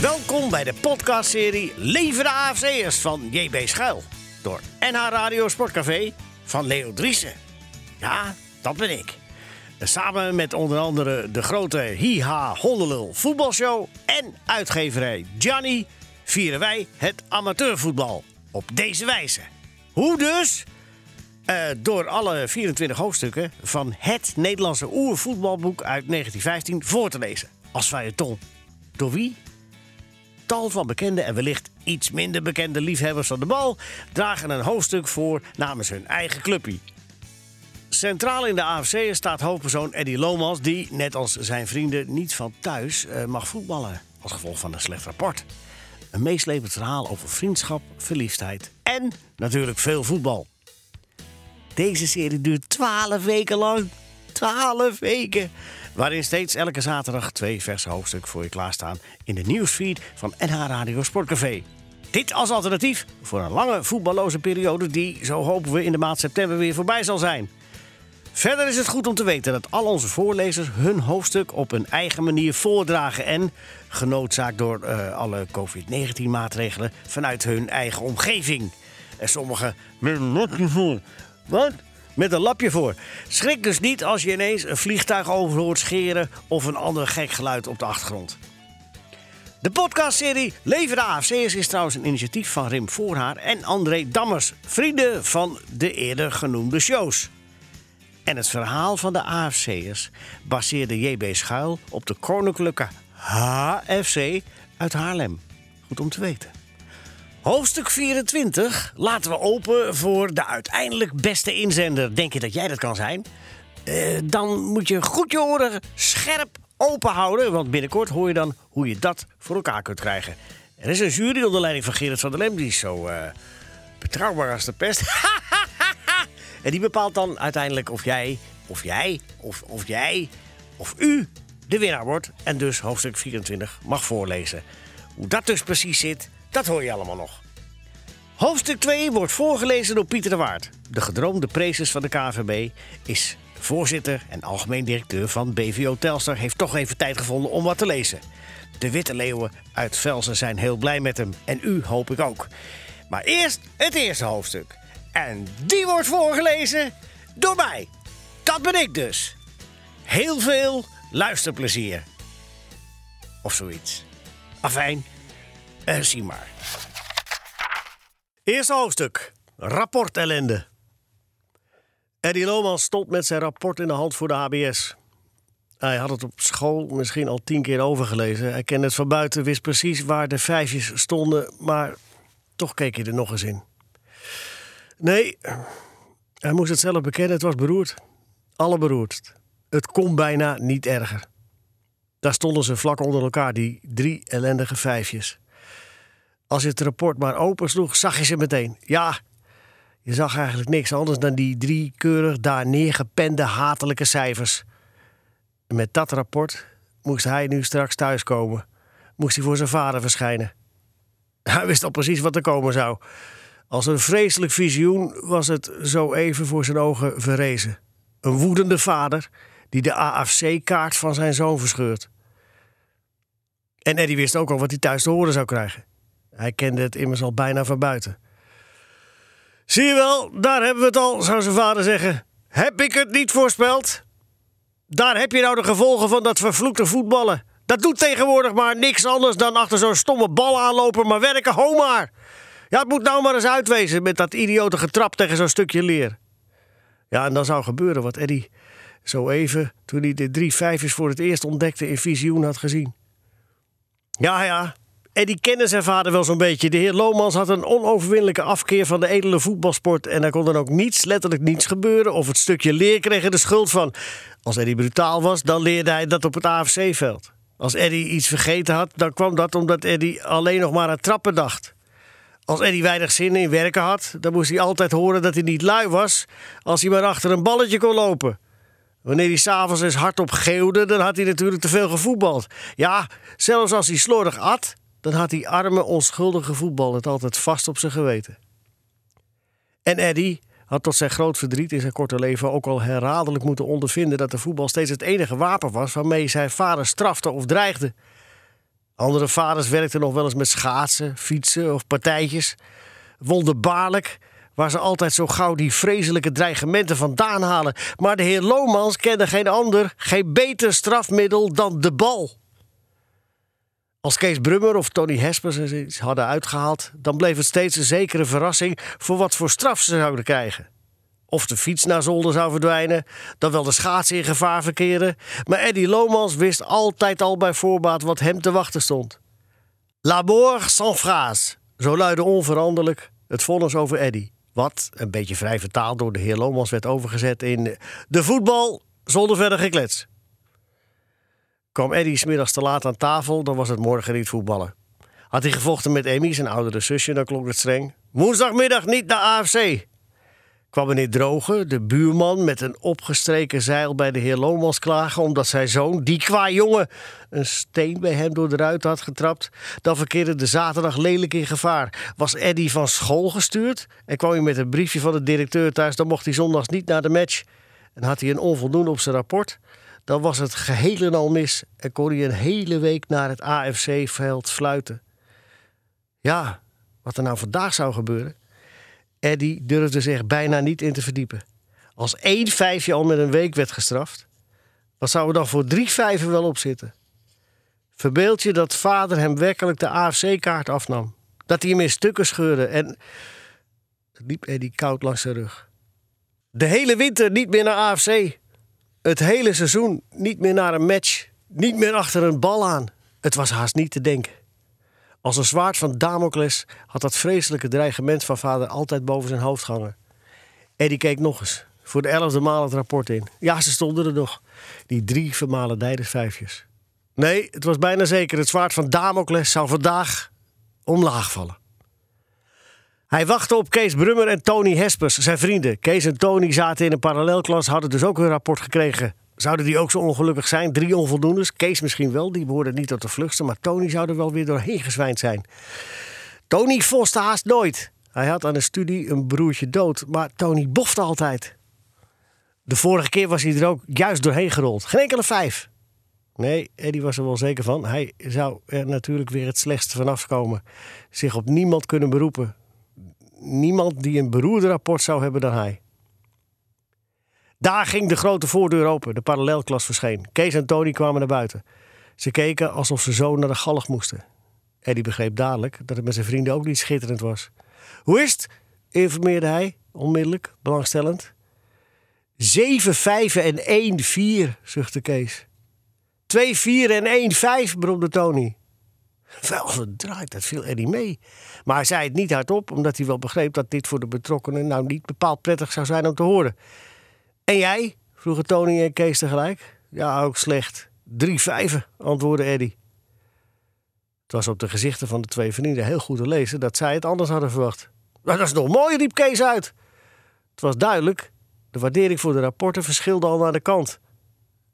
Welkom bij de podcastserie Leven de AFC'ers van JB Schuil. Door NH Radio Sportcafé van Leo Driessen. Ja, dat ben ik. Samen met onder andere de grote Hiha Hondelul voetbalshow en uitgeverij Gianni vieren wij het amateurvoetbal op deze wijze. Hoe dus? Eh, door alle 24 hoofdstukken van het Nederlandse oervoetbalboek uit 1915 voor te lezen. Als feuilleton. Door wie? Tal van bekende en wellicht iets minder bekende liefhebbers van de bal dragen een hoofdstuk voor namens hun eigen clubje. Centraal in de AFC staat hoofdpersoon Eddie Lomans, die, net als zijn vrienden, niet van thuis eh, mag voetballen. Als gevolg van een slecht rapport. Een meeslepend verhaal over vriendschap, verliefdheid en natuurlijk veel voetbal. Deze serie duurt 12 weken lang. 12 weken. Waarin steeds elke zaterdag twee verse hoofdstukken voor je klaarstaan in de nieuwsfeed van NH Radio Sportcafé. Dit als alternatief voor een lange voetballoze periode die, zo hopen we, in de maand september weer voorbij zal zijn. Verder is het goed om te weten dat al onze voorlezers hun hoofdstuk op hun eigen manier voordragen en, genoodzaakt door uh, alle COVID-19-maatregelen, vanuit hun eigen omgeving. En sommigen met. Wat? Met een lapje voor. Schrik dus niet als je ineens een vliegtuig over hoort scheren of een ander gek geluid op de achtergrond. De podcastserie Leven de AFC'ers is trouwens een initiatief van Rim Voorhaar en André Dammers, vrienden van de eerder genoemde shows. En het verhaal van de AFC'ers baseerde JB Schuil op de koninklijke HFC uit Haarlem. Goed om te weten. Hoofdstuk 24 laten we open voor de uiteindelijk beste inzender. Denk je dat jij dat kan zijn? Uh, dan moet je goed je oren scherp open houden. Want binnenkort hoor je dan hoe je dat voor elkaar kunt krijgen. Er is een jury onder leiding van Gerrit van der Lem. Die is zo uh, betrouwbaar als de pest. en die bepaalt dan uiteindelijk of jij, of jij, of, of jij, of u de winnaar wordt. En dus hoofdstuk 24 mag voorlezen. Hoe dat dus precies zit, dat hoor je allemaal nog. Hoofdstuk 2 wordt voorgelezen door Pieter de Waard. De gedroomde prezes van de KVB is voorzitter en algemeen directeur van BVO Telstar... heeft toch even tijd gevonden om wat te lezen. De Witte Leeuwen uit Velsen zijn heel blij met hem. En u hoop ik ook. Maar eerst het eerste hoofdstuk. En die wordt voorgelezen door mij. Dat ben ik dus. Heel veel luisterplezier. Of zoiets. Afijn, uh, zie maar. Eerste hoofdstuk. Rapport ellende. Eddie Lomans stond met zijn rapport in de hand voor de HBS. Hij had het op school misschien al tien keer overgelezen. Hij kende het van buiten, wist precies waar de vijfjes stonden, maar toch keek hij er nog eens in. Nee, hij moest het zelf bekennen, het was beroerd. Alle beroerd. Het kon bijna niet erger. Daar stonden ze vlak onder elkaar, die drie ellendige vijfjes. Als je het rapport maar open sloeg, zag je ze meteen. Ja, je zag eigenlijk niks anders dan die drie keurig daar neergepende hatelijke cijfers. Met dat rapport moest hij nu straks thuiskomen. Moest hij voor zijn vader verschijnen. Hij wist al precies wat er komen zou. Als een vreselijk visioen was het zo even voor zijn ogen verrezen. Een woedende vader die de AFC-kaart van zijn zoon verscheurt. En Eddie wist ook al wat hij thuis te horen zou krijgen. Hij kende het immers al bijna van buiten. Zie je wel, daar hebben we het al, zou zijn vader zeggen. Heb ik het niet voorspeld? Daar heb je nou de gevolgen van dat vervloekte voetballen. Dat doet tegenwoordig maar niks anders dan achter zo'n stomme bal aanlopen, maar werken, ho maar. Ja, het moet nou maar eens uitwezen met dat idiote getrap tegen zo'n stukje leer. Ja, en dan zou gebeuren wat Eddie zo even, toen hij de drie vijfjes voor het eerst ontdekte, in visioen had gezien. Ja, ja, Eddie kende zijn vader wel zo'n beetje. De heer Lomans had een onoverwinnelijke afkeer van de edele voetbalsport. En er kon dan ook niets, letterlijk niets gebeuren. Of het stukje leer kreeg er de schuld van. Als Eddie brutaal was, dan leerde hij dat op het AFC-veld. Als Eddie iets vergeten had, dan kwam dat omdat Eddie alleen nog maar aan trappen dacht. Als Eddie weinig zin in werken had, dan moest hij altijd horen dat hij niet lui was als hij maar achter een balletje kon lopen. Wanneer hij s'avonds eens hardop geeuwde, dan had hij natuurlijk te veel gevoetbald. Ja, zelfs als hij slordig at, dan had die arme, onschuldige voetbal het altijd vast op zijn geweten. En Eddie had tot zijn groot verdriet in zijn korte leven ook al herhaaldelijk moeten ondervinden dat de voetbal steeds het enige wapen was waarmee zijn vader strafte of dreigde. Andere vaders werkten nog wel eens met schaatsen, fietsen of partijtjes. Wonderbaarlijk waar ze altijd zo gauw die vreselijke dreigementen vandaan halen. Maar de heer Lomans kende geen ander, geen beter strafmiddel dan de bal. Als Kees Brummer of Tony Hespers iets hadden uitgehaald, dan bleef het steeds een zekere verrassing voor wat voor straf ze zouden krijgen. Of de fiets naar zolder zou verdwijnen, dan wel de schaatsen in gevaar verkeren. Maar Eddie Lomans wist altijd al bij voorbaat wat hem te wachten stond. Labor sans phrase, zo luidde onveranderlijk het vonnis over Eddie. Wat, een beetje vrij vertaald door de heer Lomans, werd overgezet in de voetbal zonder verder geklets. Kwam Eddie smiddags te laat aan tafel, dan was het morgen niet voetballen. Had hij gevochten met Emmy, zijn oudere zusje, dan klonk het streng. Woensdagmiddag niet naar AFC. Kwam meneer Drogen, de buurman, met een opgestreken zeil bij de heer Lomans klagen... omdat zijn zoon, die qua jongen, een steen bij hem door de ruit had getrapt... dan verkeerde de zaterdag lelijk in gevaar. Was Eddie van school gestuurd en kwam hij met een briefje van de directeur thuis... dan mocht hij zondags niet naar de match. En had hij een onvoldoende op zijn rapport dan was het geheel en al mis en kon hij een hele week naar het AFC-veld fluiten. Ja, wat er nou vandaag zou gebeuren? Eddie durfde zich bijna niet in te verdiepen. Als één vijfje al met een week werd gestraft, wat zou er dan voor drie vijven wel op zitten? Verbeeld je dat vader hem werkelijk de AFC-kaart afnam. Dat hij hem in stukken scheurde en liep Eddie koud langs zijn rug. De hele winter niet meer naar AFC het hele seizoen niet meer naar een match, niet meer achter een bal aan. Het was haast niet te denken. Als een zwaard van Damocles had dat vreselijke dreigement van vader altijd boven zijn hoofd gehangen. Eddie keek nog eens, voor de elfde maal het rapport in. Ja, ze stonden er nog, die drie vermalendijde vijfjes. Nee, het was bijna zeker, het zwaard van Damocles zou vandaag omlaag vallen. Hij wachtte op Kees Brummer en Tony Hespers, zijn vrienden. Kees en Tony zaten in een parallelklas, hadden dus ook een rapport gekregen. Zouden die ook zo ongelukkig zijn? Drie onvoldoendes. Kees misschien wel, die behoorde niet tot de vluchtste. Maar Tony zou er wel weer doorheen gezwijnd zijn. Tony voste haast nooit. Hij had aan de studie een broertje dood. Maar Tony bofte altijd. De vorige keer was hij er ook juist doorheen gerold. Geen enkele vijf. Nee, Eddie was er wel zeker van. Hij zou er natuurlijk weer het slechtste vanaf komen. Zich op niemand kunnen beroepen niemand die een beroerde rapport zou hebben dan hij. Daar ging de grote voordeur open. De parallelklas verscheen. Kees en Tony kwamen naar buiten. Ze keken alsof ze zo naar de galg moesten. Eddie begreep dadelijk dat het met zijn vrienden ook niet schitterend was. Hoe is het? informeerde hij, onmiddellijk, belangstellend. Zeven vijven en één vier, zuchtte Kees. Twee vier en één vijf, bromde Tony. Wel verdraaid, dat viel Eddie mee. Maar hij zei het niet hardop, omdat hij wel begreep dat dit voor de betrokkenen nou niet bepaald prettig zou zijn om te horen. En jij? vroegen Tony en Kees tegelijk. Ja, ook slecht. Drie vijven, antwoordde Eddie. Het was op de gezichten van de twee vrienden heel goed te lezen dat zij het anders hadden verwacht. dat is nog mooi, riep Kees uit. Het was duidelijk, de waardering voor de rapporten verschilde al naar de kant.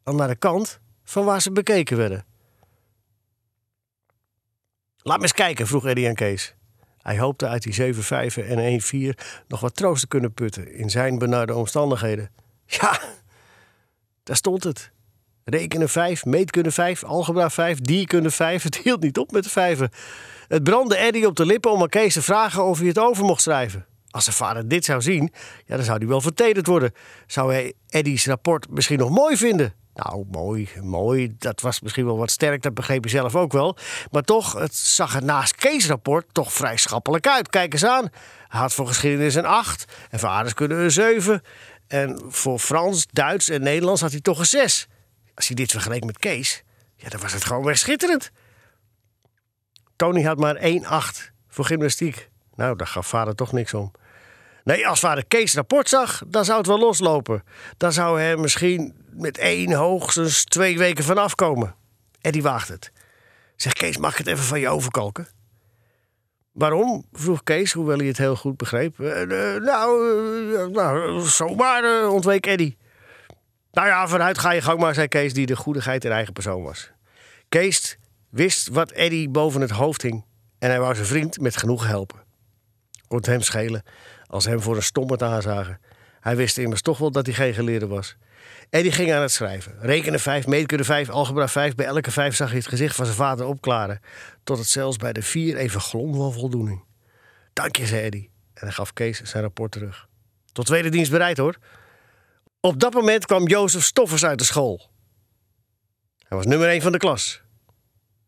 Al naar de kant van waar ze bekeken werden. Laat me eens kijken, vroeg Eddie aan Kees. Hij hoopte uit die 7 5 en 1 4 nog wat troost te kunnen putten in zijn benarde omstandigheden. Ja, daar stond het. Rekenen 5, meetkunde 5, algebra 5, dierkunde 5. Het hield niet op met de vijven. Het brandde Eddie op de lippen om aan Kees te vragen of hij het over mocht schrijven. Als zijn vader dit zou zien, ja, dan zou hij wel vertederd worden. Zou hij Eddie's rapport misschien nog mooi vinden? Nou, mooi, mooi. Dat was misschien wel wat sterk, dat begreep je zelf ook wel. Maar toch, het zag er naast Kees' rapport toch vrij schappelijk uit. Kijk eens aan. Hij had voor geschiedenis een 8 en voor aardrijkskunde een 7. En voor Frans, Duits en Nederlands had hij toch een 6. Als je dit vergeleek met Kees, ja, dan was het gewoon weer schitterend. Tony had maar 1-8 voor gymnastiek. Nou, daar gaf vader toch niks om. Nee, als vader Kees rapport zag, dan zou het wel loslopen. Dan zou hij misschien met één, hoogstens twee weken vanaf komen. En die waagt het. Zeg Kees, mag ik het even van je overkalken? Waarom? vroeg Kees, hoewel hij het heel goed begreep. Uh, uh, nou, uh, nou, zomaar, ontweek Eddy. Nou ja, vanuit ga je gang maar, zei Kees, die de goedigheid in eigen persoon was. Kees wist wat Eddy boven het hoofd hing. En hij wou zijn vriend met genoeg helpen. Kon hem schelen als hem voor een stommerd aanzagen. Hij wist immers toch wel dat hij geen geleerde was. En die ging aan het schrijven. Rekenen vijf, meetkunde vijf, algebra vijf. Bij elke vijf zag hij het gezicht van zijn vader opklaren. Tot het zelfs bij de vier even glom van voldoening. Dank je, zei Eddie. En hij gaf Kees zijn rapport terug. Tot tweede dienst bereid hoor. Op dat moment kwam Jozef Stoffers uit de school. Hij was nummer één van de klas.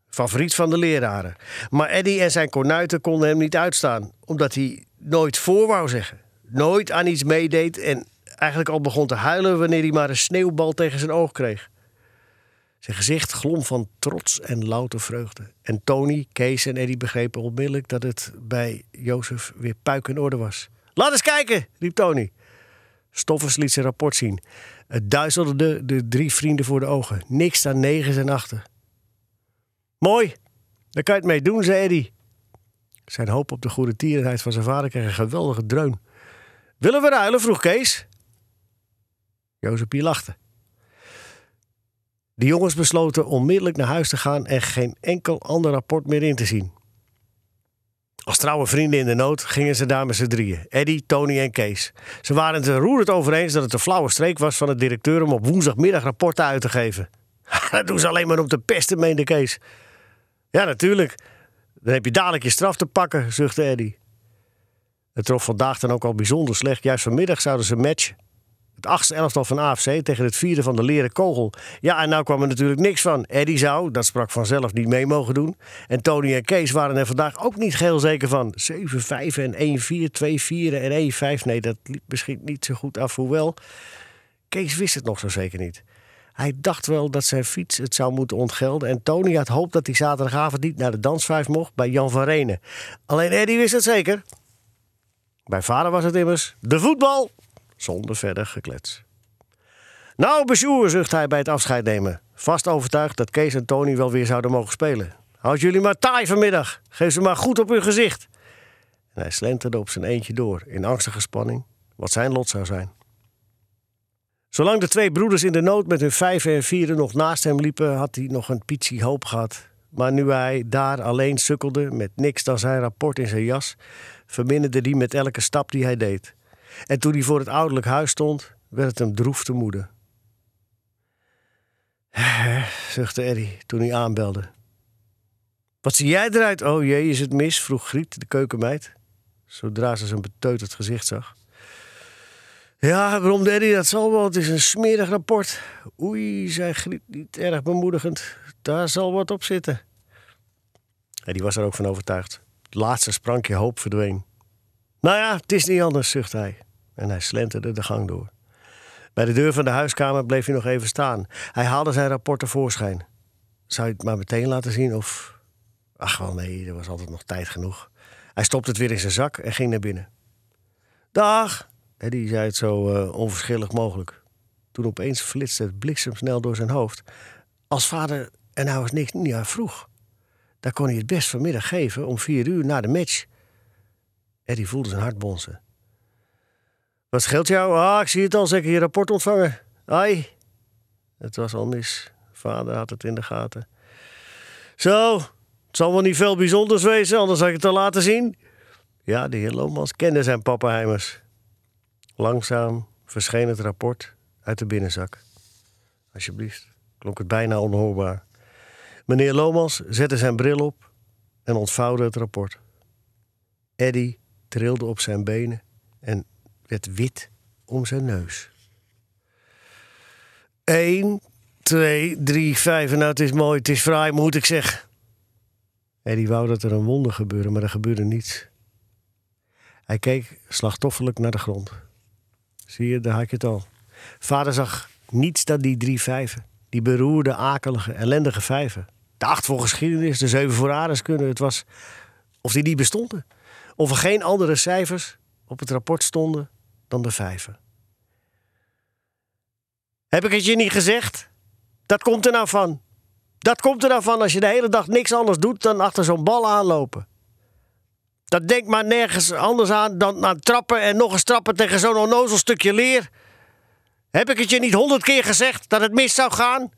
Favoriet van de leraren. Maar Eddie en zijn kornuiten konden hem niet uitstaan, omdat hij nooit voor wou zeggen. Nooit aan iets meedeed en eigenlijk al begon te huilen wanneer hij maar een sneeuwbal tegen zijn oog kreeg. Zijn gezicht glom van trots en louter vreugde. En Tony, Kees en Eddie begrepen onmiddellijk dat het bij Jozef weer puik in orde was. Laat eens kijken, riep Tony. Stoffers liet zijn rapport zien. Het duizelde de, de drie vrienden voor de ogen. Niks dan negens en achter. Mooi, daar kan je het mee doen, zei Eddie. Zijn hoop op de goede tierenheid van zijn vader kreeg een geweldige dreun. Willen we ruilen? vroeg Kees. Jozepie lachte. De jongens besloten onmiddellijk naar huis te gaan en geen enkel ander rapport meer in te zien. Als trouwe vrienden in de nood gingen ze daar met z'n drieën: Eddie, Tony en Kees. Ze waren het er roerend over eens dat het een flauwe streek was van de directeur om op woensdagmiddag rapporten uit te geven. dat doen ze alleen maar om te pesten, meende Kees. Ja, natuurlijk. Dan heb je dadelijk je straf te pakken, zuchtte Eddie. Het trof vandaag dan ook al bijzonder slecht. Juist vanmiddag zouden ze matchen. Het achtste elftal van AFC tegen het vierde van de leren kogel. Ja, en nou kwam er natuurlijk niks van. Eddie zou, dat sprak vanzelf, niet mee mogen doen. En Tony en Kees waren er vandaag ook niet geheel zeker van. 7, 5 en 1, 4, 2, 4 en 1, 5. Nee, dat liep misschien niet zo goed af. Hoewel, Kees wist het nog zo zeker niet. Hij dacht wel dat zijn fiets het zou moeten ontgelden. En Tony had hoop dat hij zaterdagavond niet naar de dansvijf mocht bij Jan van Renen. Alleen Eddie wist het zeker. Bij vader was het immers de voetbal zonder verder geklets. Nou, bezoer, zucht hij bij het afscheid nemen. Vast overtuigd dat Kees en Tony wel weer zouden mogen spelen. Houd jullie maar taai vanmiddag. Geef ze maar goed op hun gezicht. En hij slenterde op zijn eentje door, in angstige spanning, wat zijn lot zou zijn. Zolang de twee broeders in de nood met hun vijven en vieren nog naast hem liepen, had hij nog een pietsie hoop gehad. Maar nu hij daar alleen sukkelde, met niks dan zijn rapport in zijn jas, verminderde hij met elke stap die hij deed. En toen hij voor het ouderlijk huis stond, werd het hem droef te moede. zuchtte Eddie toen hij aanbelde. Wat zie jij eruit? Oh jee, is het mis? vroeg Griet, de keukenmeid, zodra ze zijn beteuterd gezicht zag. Ja, waarom Eddie, dat zal wel. Het is een smerig rapport. Oei, zei Griet niet erg bemoedigend. Daar zal wat op zitten. Eddie was er ook van overtuigd. Het laatste sprankje hoop verdween. Nou ja, het is niet anders, zucht hij. En hij slenterde de gang door. Bij de deur van de huiskamer bleef hij nog even staan. Hij haalde zijn rapport tevoorschijn. Zou je het maar meteen laten zien of... Ach wel nee, er was altijd nog tijd genoeg. Hij stopte het weer in zijn zak en ging naar binnen. Dag, Eddie zei het zo uh, onverschillig mogelijk. Toen opeens flitste het bliksemsnel door zijn hoofd. Als vader er nou eens niks niet vroeg. Daar kon hij het best vanmiddag geven om vier uur na de match. Eddie voelde zijn hart bonzen. Wat scheelt jou? Ah, ik zie het al, zeker je rapport ontvangen. Ai. Het was al. Vader had het in de gaten. Zo, het zal wel niet veel bijzonders wezen, anders had ik het al laten zien. Ja, de heer Lomans kende zijn pappenheimers. Langzaam verscheen het rapport uit de binnenzak. Alsjeblieft, klonk het bijna onhoorbaar. Meneer Lomans zette zijn bril op en ontvouwde het rapport. Eddie trilde op zijn benen en werd wit om zijn neus. 1, 2, 3, 5. En nou, het is mooi, het is fraai, moet ik zeggen. Eddie wou dat er een wonder gebeurde, maar er gebeurde niets. Hij keek slachtofferlijk naar de grond. Zie je, daar had je het al. Vader zag niets dan die drie vijven. Die beroerde, akelige, ellendige vijven. De acht voor geschiedenis, de zeven voor aardeskunde. Het was of die niet bestonden. Of er geen andere cijfers op het rapport stonden dan de vijven. Heb ik het je niet gezegd? Dat komt er nou van. Dat komt er nou van als je de hele dag niks anders doet dan achter zo'n bal aanlopen. Dat denkt maar nergens anders aan dan aan trappen en nog eens trappen tegen zo'n onnozel stukje leer. Heb ik het je niet honderd keer gezegd dat het mis zou gaan?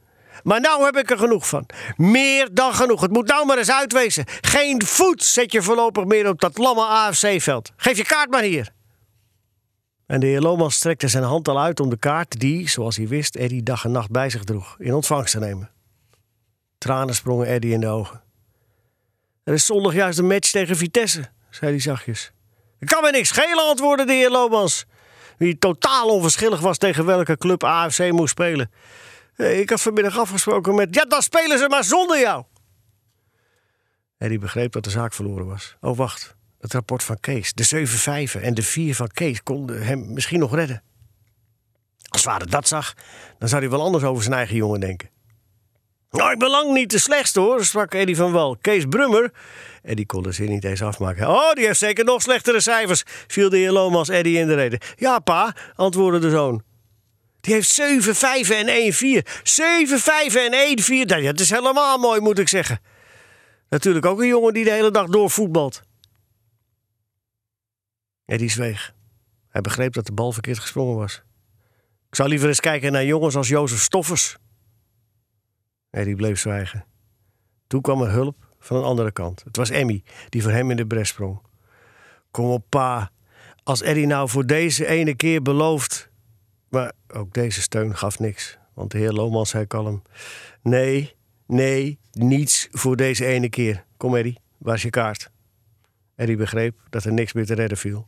Maar nou heb ik er genoeg van. Meer dan genoeg. Het moet nou maar eens uitwezen. Geen voet zet je voorlopig meer op dat lamme AFC-veld. Geef je kaart maar hier. En de heer Lomans strekte zijn hand al uit om de kaart die, zoals hij wist, Eddie dag en nacht bij zich droeg, in ontvangst te nemen. Tranen sprongen Eddie in de ogen. Er is zondag juist een match tegen Vitesse, zei hij zachtjes. Ik kan me niks schelen, antwoordde de heer Lomans. Wie totaal onverschillig was tegen welke club AFC moest spelen. Eh, ik had vanmiddag afgesproken met. Ja, dan spelen ze maar zonder jou. Eddie begreep dat de zaak verloren was. Oh, wacht. Het rapport van Kees. De 7 vijven en de 4 van Kees konden hem misschien nog redden. Als vader dat zag, dan zou hij wel anders over zijn eigen jongen denken. Nou, ik ben lang niet de slechtste hoor, sprak Eddie van Wal. Kees Brummer. Eddie kon de zin niet eens afmaken. Oh, die heeft zeker nog slechtere cijfers, viel de heer Lomas Eddie in de reden. Ja, pa, antwoordde de zoon. Die heeft 7 vijven en 1 4. 7 vijven en 1 4. Dat is helemaal mooi, moet ik zeggen. Natuurlijk ook een jongen die de hele dag doorvoetbalt. Eddie zweeg. Hij begreep dat de bal verkeerd gesprongen was. Ik zou liever eens kijken naar jongens als Jozef Stoffers. Eddie bleef zwijgen. Toen kwam er hulp van een andere kant. Het was Emmy die voor hem in de bres sprong. Kom op, pa. Als Eddie nou voor deze ene keer belooft. Maar ook deze steun gaf niks. Want de heer Lomans zei kalm: Nee, nee, niets voor deze ene keer. Kom, Eddie, waar is je kaart? Eddie begreep dat er niks meer te redden viel.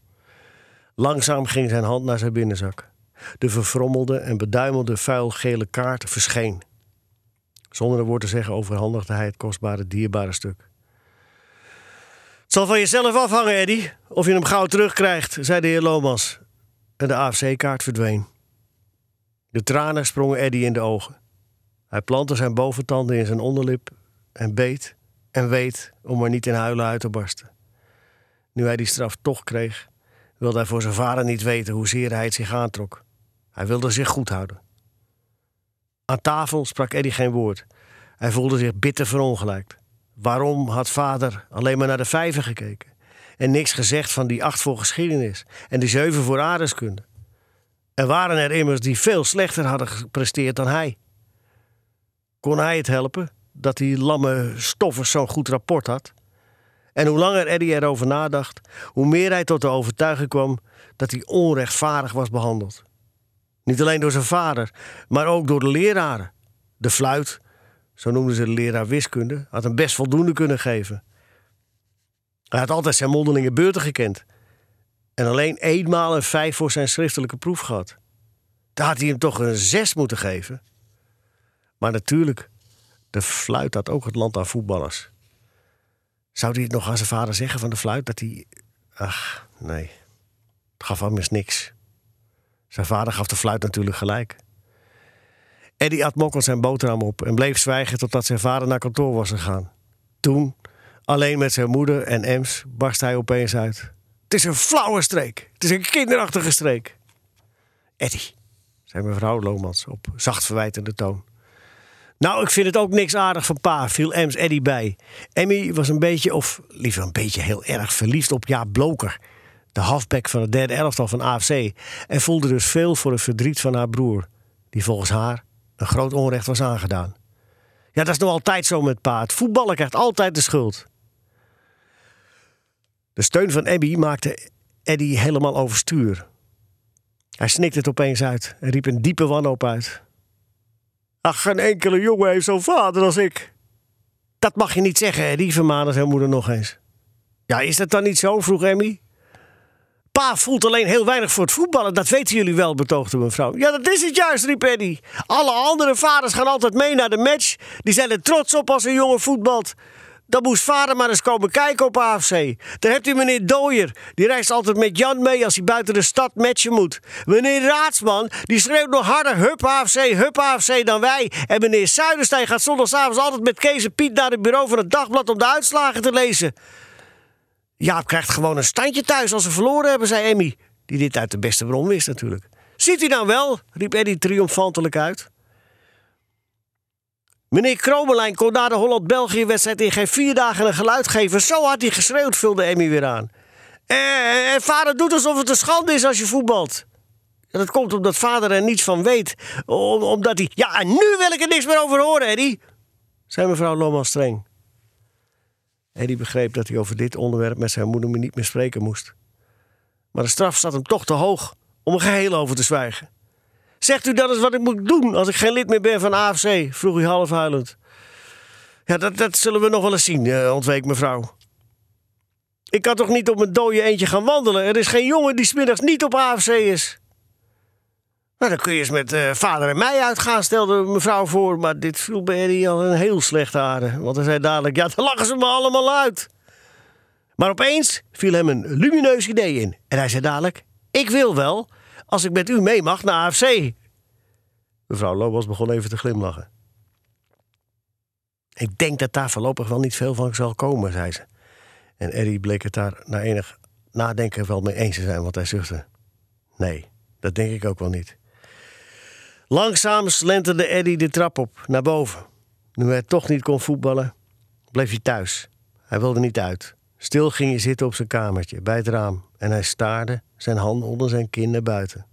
Langzaam ging zijn hand naar zijn binnenzak. De verfrommelde en beduimelde vuilgele kaart verscheen. Zonder een woord te zeggen overhandigde hij het kostbare, dierbare stuk. Het zal van jezelf afhangen, Eddy, of je hem gauw terugkrijgt, zei de heer Lomas. En de AFC-kaart verdween. De tranen sprongen Eddy in de ogen. Hij plantte zijn boventanden in zijn onderlip en beet en weet om er niet in huilen uit te barsten. Nu hij die straf toch kreeg, wilde hij voor zijn vader niet weten hoezeer hij het zich aantrok. Hij wilde zich goed houden. Aan tafel sprak Eddie geen woord. Hij voelde zich bitter verongelijkt. Waarom had vader alleen maar naar de vijven gekeken? En niks gezegd van die acht voor geschiedenis en die zeven voor aardeskunde. Er waren er immers die veel slechter hadden gepresteerd dan hij. Kon hij het helpen dat die lamme stoffers zo'n goed rapport had? En hoe langer Eddie erover nadacht, hoe meer hij tot de overtuiging kwam dat hij onrechtvaardig was behandeld. Niet alleen door zijn vader, maar ook door de leraren. De fluit, zo noemden ze de leraar wiskunde, had hem best voldoende kunnen geven. Hij had altijd zijn mondelinge beurten gekend. En alleen eenmaal een vijf voor zijn schriftelijke proef gehad. Daar had hij hem toch een zes moeten geven. Maar natuurlijk, de fluit had ook het land aan voetballers. Zou hij het nog aan zijn vader zeggen van de fluit dat hij. Ach, nee. Het gaf hem eens niks. Zijn vader gaf de fluit natuurlijk gelijk. Eddie at mokkeld zijn boterham op en bleef zwijgen totdat zijn vader naar kantoor was gegaan. Toen, alleen met zijn moeder en Ems, barst hij opeens uit. Het is een flauwe streek. Het is een kinderachtige streek. Eddie, zei mevrouw Lomans op zacht verwijtende toon. Nou, ik vind het ook niks aardig van pa, viel Ems Eddie bij. Emmy was een beetje, of liever een beetje heel erg verliefd op Jaap Bloker de halfback van het derde elftal van AFC, en voelde dus veel voor het verdriet van haar broer, die volgens haar een groot onrecht was aangedaan. Ja, dat is nog altijd zo met paard. Voetballen krijgt altijd de schuld. De steun van Abby maakte Eddie helemaal overstuur. Hij snikte het opeens uit en riep een diepe wanhoop uit. Ach, geen enkele jongen heeft zo'n vader als ik. Dat mag je niet zeggen, Eddie, vermaande zijn moeder nog eens. Ja, is dat dan niet zo? vroeg Emmy. Pa voelt alleen heel weinig voor het voetballen. Dat weten jullie wel, betoogde mevrouw. Ja, dat is het juist, riep Eddie. Alle andere vaders gaan altijd mee naar de match. Die zijn er trots op als een jongen voetbalt. Dan moest vader maar eens komen kijken op AFC. Daar hebt u meneer Dooyer. Die reist altijd met Jan mee als hij buiten de stad matchen moet. Meneer Raadsman, die schreeuwt nog harder hup AFC, hup AFC dan wij. En meneer Zuiderstein gaat zondagavond altijd met Kees en Piet naar het bureau van het dagblad om de uitslagen te lezen. Jaap krijgt gewoon een standje thuis als ze verloren hebben, zei Emmy. Die dit uit de beste bron wist natuurlijk. Ziet u nou wel, riep Eddie triomfantelijk uit. Meneer Kromelijn kon na de Holland-België-wedstrijd in geen vier dagen een geluid geven. Zo had hij geschreeuwd, vulde Emmy weer aan. En, en vader doet alsof het een schande is als je voetbalt. dat komt omdat vader er niets van weet. omdat hij... Ja, en nu wil ik er niks meer over horen, Eddie, zei mevrouw Loman streng. Eddie begreep dat hij over dit onderwerp met zijn moeder niet meer spreken moest. Maar de straf zat hem toch te hoog om er geheel over te zwijgen. Zegt u dat is wat ik moet doen als ik geen lid meer ben van AFC? vroeg hij half huilend. Ja, dat, dat zullen we nog wel eens zien, uh, ontweek mevrouw. Ik kan toch niet op mijn dode eentje gaan wandelen? Er is geen jongen die smiddags niet op AFC is. Nou, dan kun je eens met uh, vader en mij uitgaan, stelde mevrouw voor. Maar dit viel bij al een heel slecht aarde. Want hij zei dadelijk, ja, dan lachen ze me allemaal uit. Maar opeens viel hem een lumineus idee in. En hij zei dadelijk, ik wil wel, als ik met u mee mag naar AFC. Mevrouw Lobos begon even te glimlachen. Ik denk dat daar voorlopig wel niet veel van zal komen, zei ze. En Eddie bleek het daar na enig nadenken wel mee eens te zijn, want hij zuchtte. Nee, dat denk ik ook wel niet. Langzaam slenterde Eddie de trap op, naar boven. Nu hij toch niet kon voetballen, bleef hij thuis. Hij wilde niet uit. Stil ging hij zitten op zijn kamertje, bij het raam. En hij staarde, zijn hand onder zijn kin naar buiten.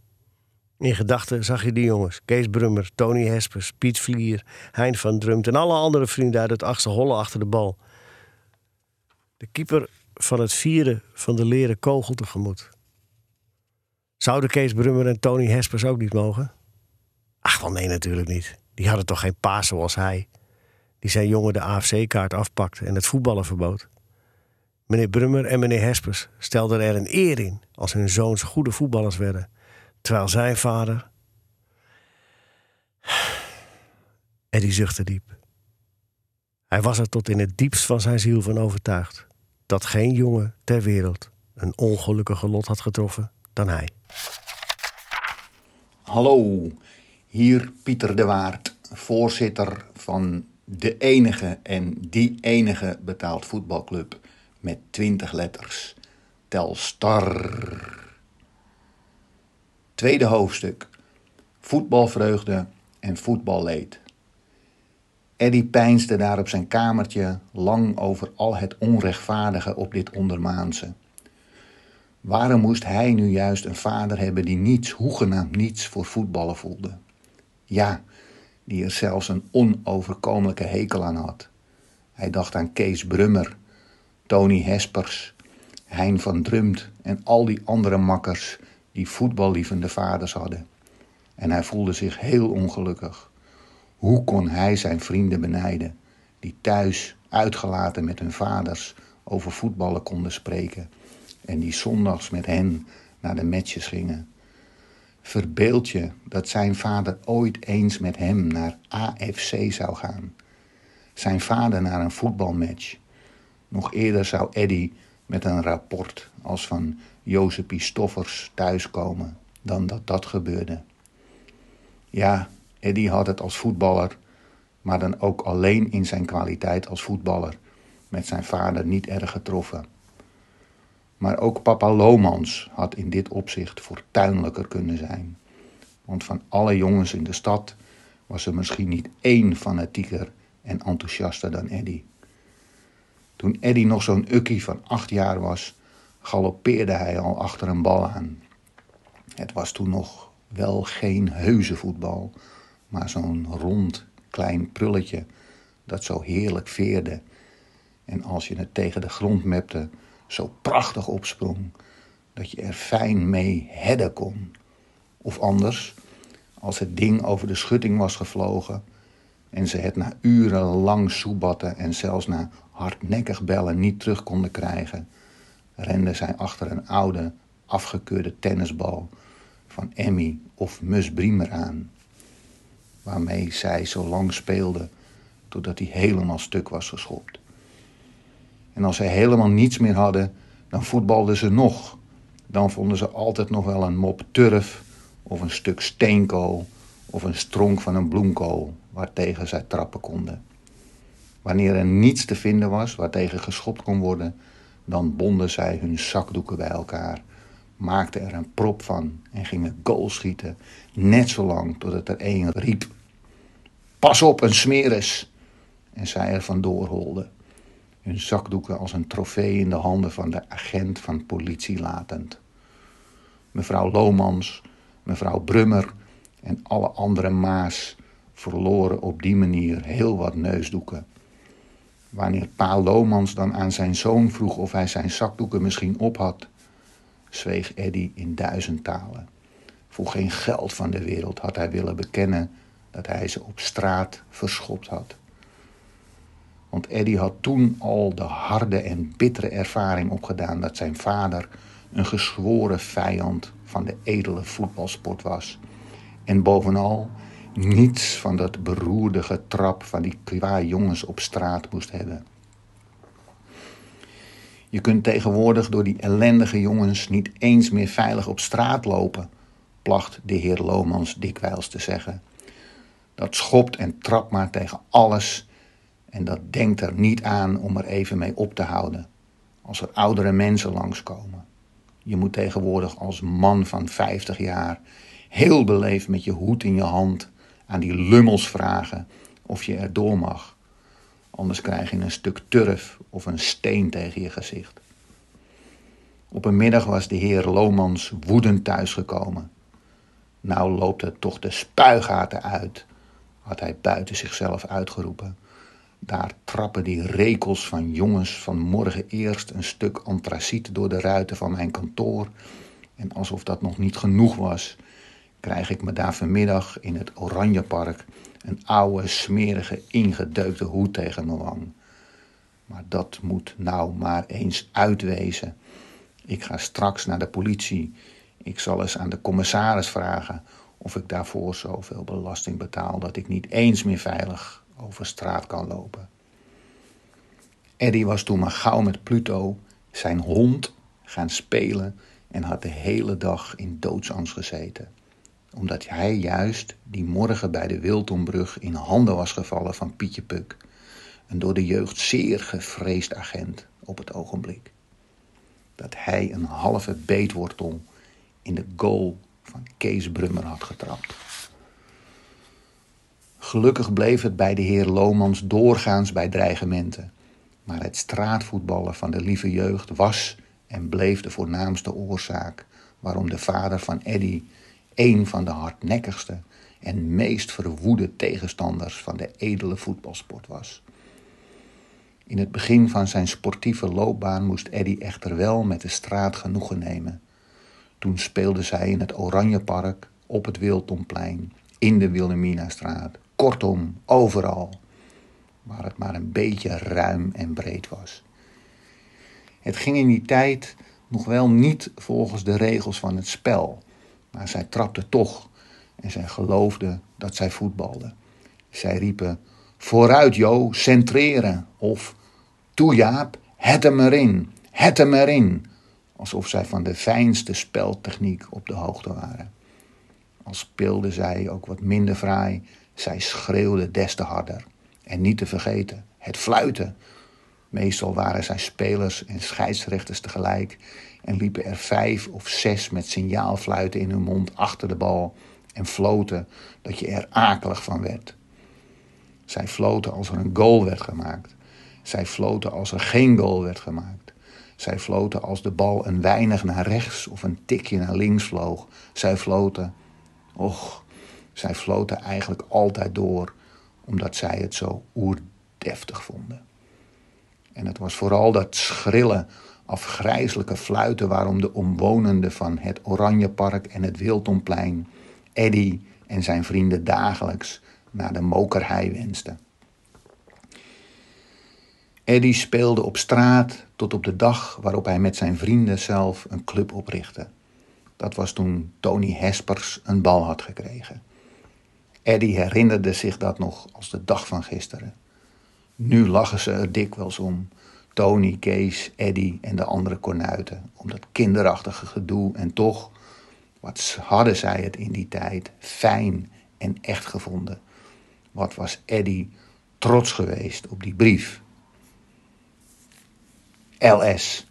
In gedachten zag je die jongens. Kees Brummer, Tony Hespers, Piet Vlier, Hein van Drumt... en alle andere vrienden uit het achtste hollen achter de bal. De keeper van het vieren van de leren kogel tegemoet. Zouden Kees Brummer en Tony Hespers ook niet mogen? Ach, wel nee, natuurlijk niet. Die hadden toch geen paas zoals hij. Die zijn jongen de AFC-kaart afpakte en het voetballen verbood. Meneer Brummer en meneer Hespers stelden er een eer in als hun zoons goede voetballers werden. Terwijl zijn vader. Eddie zuchtte diep. Hij was er tot in het diepst van zijn ziel van overtuigd dat geen jongen ter wereld een ongelukkiger lot had getroffen dan hij. Hallo, hier Pieter de Waard, voorzitter van de enige en die enige betaald voetbalclub met 20 letters. Telstar. Tweede hoofdstuk. Voetbalvreugde en voetballeed. Eddie peinsde daar op zijn kamertje lang over al het onrechtvaardige op dit ondermaanse. Waarom moest hij nu juist een vader hebben die niets, hoegenaamd niets, voor voetballen voelde? Ja, die er zelfs een onoverkomelijke hekel aan had. Hij dacht aan Kees Brummer, Tony Hespers, Hein van Drumt en al die andere makkers die voetballievende vaders hadden. En hij voelde zich heel ongelukkig. Hoe kon hij zijn vrienden benijden, die thuis, uitgelaten met hun vaders, over voetballen konden spreken en die zondags met hen naar de matches gingen? Verbeeld je dat zijn vader ooit eens met hem naar AFC zou gaan. Zijn vader naar een voetbalmatch. Nog eerder zou Eddy met een rapport als van Jozepie Stoffers thuiskomen dan dat dat gebeurde. Ja, Eddy had het als voetballer, maar dan ook alleen in zijn kwaliteit als voetballer, met zijn vader niet erg getroffen. Maar ook papa Lomans had in dit opzicht fortuinlijker kunnen zijn. Want van alle jongens in de stad was er misschien niet één fanatieker en enthousiaster dan Eddy. Toen Eddy nog zo'n ukkie van acht jaar was, galoppeerde hij al achter een bal aan. Het was toen nog wel geen heuse voetbal, maar zo'n rond klein prulletje dat zo heerlijk veerde. En als je het tegen de grond mepte, zo prachtig opsprong dat je er fijn mee hedden kon. Of anders, als het ding over de schutting was gevlogen en ze het na uren lang soebatten en zelfs na hardnekkig bellen niet terug konden krijgen, renden zij achter een oude, afgekeurde tennisbal van Emmy of Mus Briemer aan, waarmee zij zo lang speelde totdat hij helemaal stuk was geschopt. En als zij helemaal niets meer hadden, dan voetbalden ze nog. Dan vonden ze altijd nog wel een mop turf of een stuk steenkool of een stronk van een bloemkool waartegen zij trappen konden. Wanneer er niets te vinden was waartegen geschopt kon worden, dan bonden zij hun zakdoeken bij elkaar, maakten er een prop van en gingen goal schieten, net zo lang totdat er een riep: Pas op, een smeris! En zij er vandoor holden, hun zakdoeken als een trofee in de handen van de agent van politie latend. Mevrouw Lomans, mevrouw Brummer en alle andere maas verloren op die manier heel wat neusdoeken. Wanneer pa Lomans dan aan zijn zoon vroeg of hij zijn zakdoeken misschien op had, zweeg Eddy in duizend talen. Voor geen geld van de wereld had hij willen bekennen dat hij ze op straat verschopt had. Want Eddie had toen al de harde en bittere ervaring opgedaan dat zijn vader een gezworen vijand van de edele voetbalsport was. En bovenal niets van dat beroerde getrap van die kwa jongens op straat moest hebben. Je kunt tegenwoordig door die ellendige jongens niet eens meer veilig op straat lopen, placht de heer Lomans dikwijls te zeggen. Dat schopt en trapt maar tegen alles en dat denkt er niet aan om er even mee op te houden als er oudere mensen langskomen. Je moet tegenwoordig als man van 50 jaar heel beleefd met je hoed in je hand aan die lummels vragen of je er door mag. Anders krijg je een stuk turf of een steen tegen je gezicht. Op een middag was de heer Lomans woedend thuisgekomen. Nou loopt het toch de spuigaten uit, had hij buiten zichzelf uitgeroepen. Daar trappen die rekels van jongens van morgen eerst een stuk antraciet door de ruiten van mijn kantoor. En alsof dat nog niet genoeg was, krijg ik me daar vanmiddag in het Oranjepark een oude, smerige, ingedeukte hoed tegen mijn wang. Maar dat moet nou maar eens uitwezen. Ik ga straks naar de politie. Ik zal eens aan de commissaris vragen of ik daarvoor zoveel belasting betaal dat ik niet eens meer veilig over straat kan lopen. Eddie was toen maar gauw met Pluto, zijn hond, gaan spelen en had de hele dag in doodsangst gezeten. Omdat hij juist die morgen bij de Wiltonbrug in handen was gevallen van Pietje Puk, een door de jeugd zeer gevreesd agent op het ogenblik. Dat hij een halve beetwortel in de goal van Kees Brummer had getrapt. Gelukkig bleef het bij de heer Lomans doorgaans bij dreigementen. Maar het straatvoetballen van de lieve jeugd was en bleef de voornaamste oorzaak waarom de vader van Eddy een van de hardnekkigste en meest verwoede tegenstanders van de edele voetbalsport was. In het begin van zijn sportieve loopbaan moest Eddy echter wel met de straat genoegen nemen. Toen speelde zij in het Oranjepark, op het Wiltomplein, in de Wilhelminastraat, kortom, overal, waar het maar een beetje ruim en breed was. Het ging in die tijd nog wel niet volgens de regels van het spel, maar zij trapte toch en zij geloofde dat zij voetbalde. Zij riepen: Vooruit, Jo, centreren! Of Toe, Jaap, het hem erin, het hem erin! Alsof zij van de fijnste speltechniek op de hoogte waren. Al speelde zij ook wat minder fraai, zij schreeuwde des te harder. En niet te vergeten, het fluiten. Meestal waren zij spelers en scheidsrechters tegelijk en liepen er vijf of zes met signaalfluiten in hun mond achter de bal en floten dat je er akelig van werd. Zij floten als er een goal werd gemaakt. Zij floten als er geen goal werd gemaakt. Zij floten als de bal een weinig naar rechts of een tikje naar links vloog. Zij floten, och, zij floten eigenlijk altijd door, omdat zij het zo oerdeftig vonden. En het was vooral dat schrille, afgrijzelijke fluiten waarom de omwonenden van het Oranjepark en het Wiltomplein Eddy en zijn vrienden dagelijks naar de mokerhei wensten. Eddy speelde op straat tot op de dag waarop hij met zijn vrienden zelf een club oprichtte. Dat was toen Tony Hespers een bal had gekregen. Eddy herinnerde zich dat nog als de dag van gisteren. Nu lachen ze er dikwijls om. Tony, Kees, Eddy en de andere kornuiten. Om dat kinderachtige gedoe. En toch, wat hadden zij het in die tijd fijn en echt gevonden. Wat was Eddy trots geweest op die brief. LS,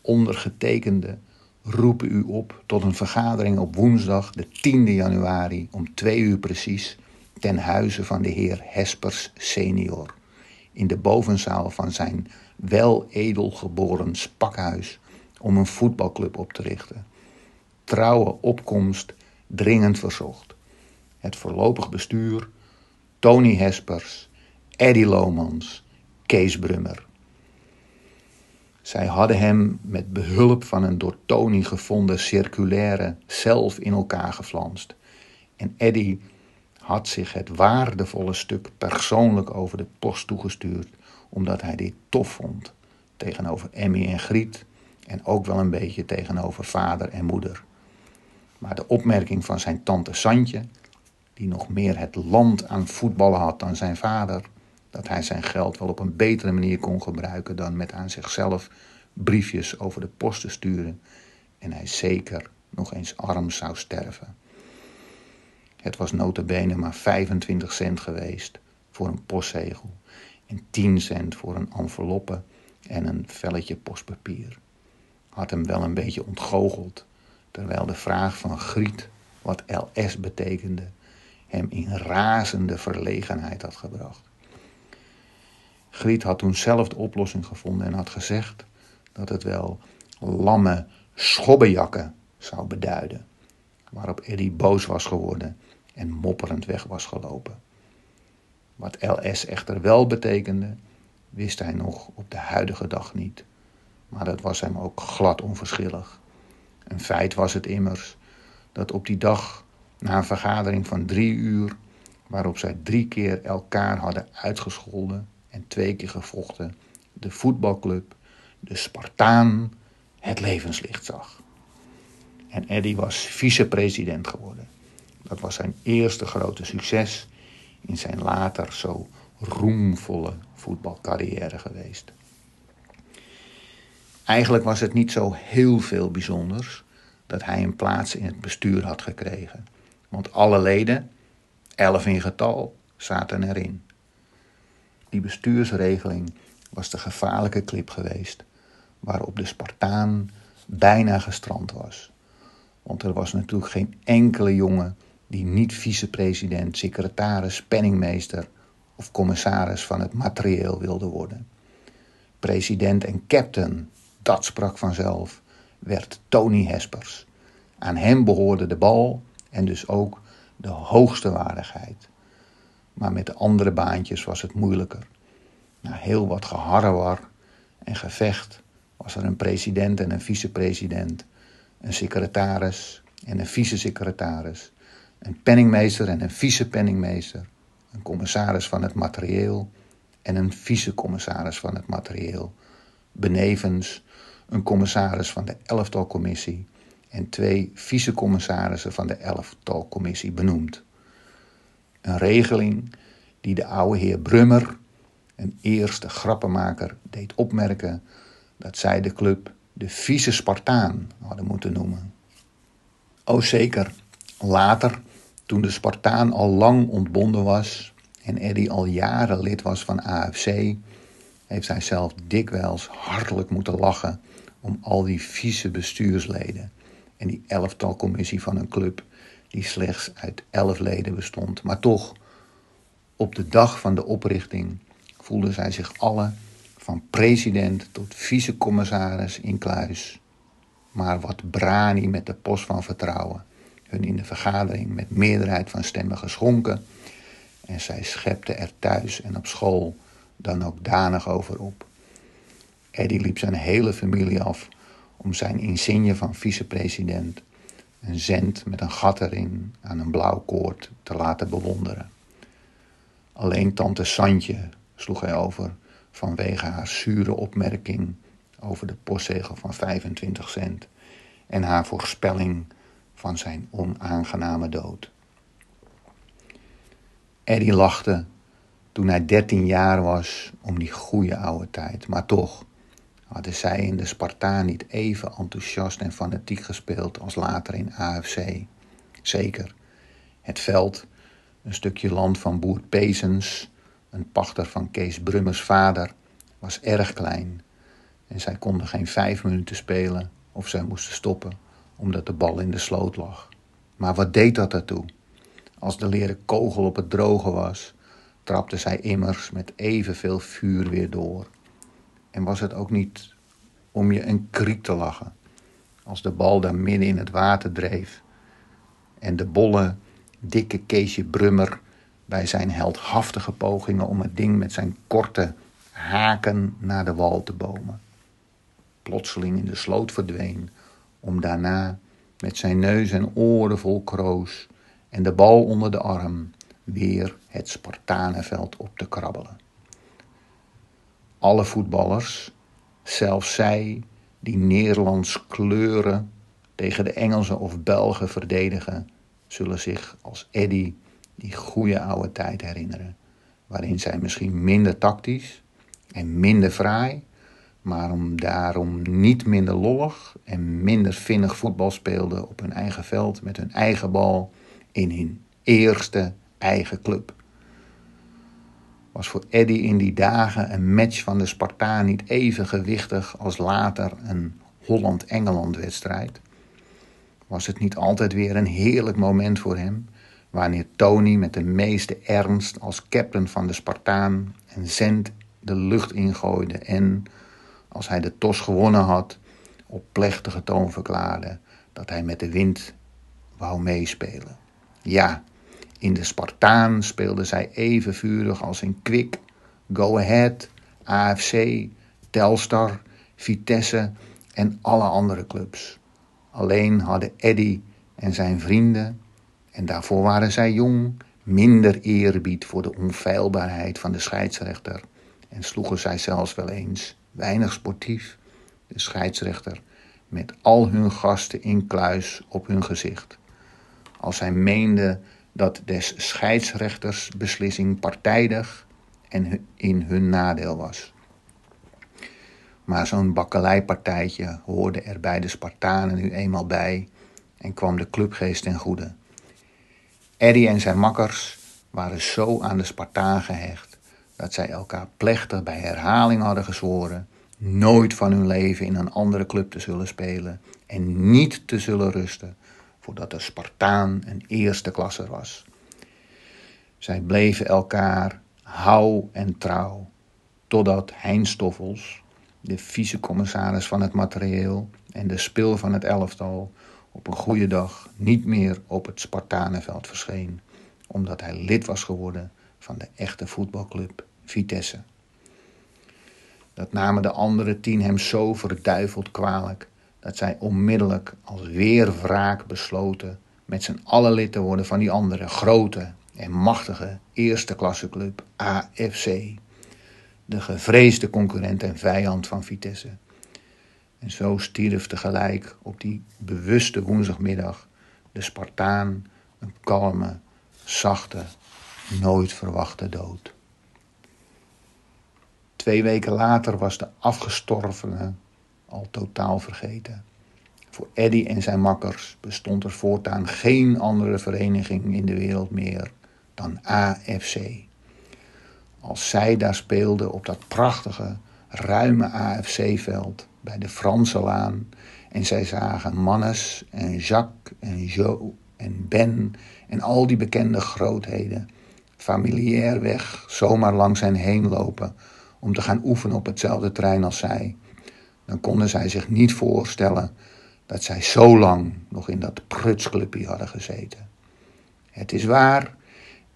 ondergetekende, roepen u op tot een vergadering op woensdag, de 10e januari, om twee uur precies, ten huize van de heer Hespers senior, in de bovenzaal van zijn wel edelgeboren spakhuis, om een voetbalclub op te richten. Trouwe opkomst dringend verzocht. Het voorlopig bestuur, Tony Hespers, Eddy Lomans, Kees Brummer. Zij hadden hem met behulp van een door Tony gevonden circulaire zelf in elkaar geflanst. En Eddy had zich het waardevolle stuk persoonlijk over de post toegestuurd, omdat hij dit tof vond. Tegenover Emmy en Griet en ook wel een beetje tegenover vader en moeder. Maar de opmerking van zijn tante Santje, die nog meer het land aan voetballen had dan zijn vader, dat hij zijn geld wel op een betere manier kon gebruiken dan met aan zichzelf briefjes over de post te sturen en hij zeker nog eens arm zou sterven. Het was notabene maar 25 cent geweest voor een postzegel en 10 cent voor een enveloppe en een velletje postpapier. Had hem wel een beetje ontgoocheld, terwijl de vraag van Griet wat LS betekende hem in razende verlegenheid had gebracht. Griet had toen zelf de oplossing gevonden en had gezegd dat het wel lamme schobbejakken zou beduiden. Waarop Eddie boos was geworden en mopperend weg was gelopen. Wat LS echter wel betekende, wist hij nog op de huidige dag niet. Maar dat was hem ook glad onverschillig. Een feit was het immers dat op die dag, na een vergadering van drie uur, waarop zij drie keer elkaar hadden uitgescholden en twee keer gevochten, de voetbalclub, de Spartaan, het levenslicht zag. En Eddy was vicepresident geworden. Dat was zijn eerste grote succes in zijn later zo roemvolle voetbalcarrière geweest. Eigenlijk was het niet zo heel veel bijzonders dat hij een plaats in het bestuur had gekregen. Want alle leden, elf in getal, zaten erin. Die bestuursregeling was de gevaarlijke klip geweest waarop de Spartaan bijna gestrand was. Want er was natuurlijk geen enkele jongen die niet vicepresident, secretaris, penningmeester of commissaris van het materieel wilde worden. President en captain, dat sprak vanzelf, werd Tony Hespers. Aan hem behoorde de bal en dus ook de hoogste waardigheid. Maar met de andere baantjes was het moeilijker. Na heel wat geharrewar en gevecht was er een president en een vicepresident, een secretaris en een vice-secretaris, een penningmeester en een vice-penningmeester, een commissaris van het materieel en een vice-commissaris van het materieel, benevens een commissaris van de elftalcommissie en twee vice-commissarissen van de elftalcommissie benoemd. Een regeling die de oude heer Brummer, een eerste grappenmaker, deed opmerken dat zij de club de vieze Spartaan hadden moeten noemen. Oh zeker, later, toen de Spartaan al lang ontbonden was en Eddy al jaren lid was van AFC, heeft hij zelf dikwijls hartelijk moeten lachen om al die vieze bestuursleden en die elftalcommissie van een club die slechts uit elf leden bestond. Maar toch, op de dag van de oprichting voelden zij zich alle van president tot vicecommissaris in kluis. Maar wat brani met de post van vertrouwen, hun in de vergadering met meerderheid van stemmen geschonken. En zij schepte er thuis en op school dan ook danig over op. Eddie liep zijn hele familie af om zijn insigne van vicepresident, een zend met een gat erin aan een blauw koord, te laten bewonderen. Alleen tante Santje sloeg hij over vanwege haar zure opmerking over de postzegel van 25 cent en haar voorspelling van zijn onaangename dood. Eddie lachte toen hij 13 jaar was om die goede oude tijd, maar toch hadden zij in de Spartaan niet even enthousiast en fanatiek gespeeld als later in AFC. Zeker, het veld, een stukje land van boer Pezens, een pachter van Kees Brummers vader, was erg klein en zij konden geen vijf minuten spelen of zij moesten stoppen omdat de bal in de sloot lag. Maar wat deed dat ertoe? Als de leren kogel op het droge was, trapte zij immers met evenveel vuur weer door. En was het ook niet om je een kriek te lachen, als de bal daar midden in het water dreef en de bolle, dikke Keesje Brummer bij zijn heldhaftige pogingen om het ding met zijn korte haken naar de wal te bomen. plotseling in de sloot verdween, om daarna met zijn neus en oren vol kroos en de bal onder de arm weer het Spartanenveld op te krabbelen. Alle voetballers, zelfs zij die Nederlands kleuren tegen de Engelsen of Belgen verdedigen, zullen zich als Eddy die goede oude tijd herinneren, waarin zij misschien minder tactisch en minder fraai, maar om daarom niet minder lollig en minder vinnig voetbal speelden op hun eigen veld met hun eigen bal in hun eerste eigen club. Was voor Eddy in die dagen een match van de Spartaan niet even gewichtig als later een Holland-Engeland wedstrijd? Was het niet altijd weer een heerlijk moment voor hem, wanneer Tony met de meeste ernst als captain van de Spartaan en Zend de lucht ingooide en, als hij de tos gewonnen had, op plechtige toon verklaarde dat hij met de wind wou meespelen. Ja, in de Spartaan speelden zij even vurig als in Kwik, Go Ahead, AFC, Telstar, Vitesse en alle andere clubs. Alleen hadden Eddy en zijn vrienden, en daarvoor waren zij jong, minder eerbied voor de onfeilbaarheid van de scheidsrechter en sloegen zij zelfs wel eens, weinig sportief, de scheidsrechter met al hun gasten in kluis op hun gezicht. Als zij meenden dat des scheidsrechters beslissing partijdig en in hun nadeel was. Maar zo'n bakkeleipartijtje hoorde er bij de Spartanen nu eenmaal bij en kwam de clubgeest ten goede. Eddie en zijn makkers waren zo aan de Spartaan gehecht dat zij elkaar plechtig bij herhaling hadden gezworen nooit van hun leven in een andere club te zullen spelen en niet te zullen rusten voordat de Spartaan een eerste klasse was. Zij bleven elkaar hou en trouw, totdat Hein Stoffels, de vicecommissaris van het materieel en de spil van het elftal, op een goede dag niet meer op het Spartanenveld verscheen, omdat hij lid was geworden van de echte voetbalclub Vitesse. Dat namen de andere tien hem zo verduiveld kwalijk dat zij onmiddellijk als weer wraak besloten met z'n allen lid te worden van die andere grote en machtige eerste klasse club AFC. De gevreesde concurrent en vijand van Vitesse. En zo stierf tegelijk op die bewuste woensdagmiddag de Spartaan een kalme, zachte, nooit verwachte dood. Twee weken later was de afgestorvene al totaal vergeten. Voor Eddy en zijn makkers bestond er voortaan geen andere vereniging in de wereld meer dan AFC. Als zij daar speelden op dat prachtige, ruime AFC-veld bij de Franse Laan en zij zagen Mannes en Jacques en Joe en Ben en al die bekende grootheden familiair weg zomaar langs hen heen lopen om te gaan oefenen op hetzelfde trein als zij, dan konden zij zich niet voorstellen dat zij zo lang nog in dat prutsclubje hadden gezeten. Het is waar,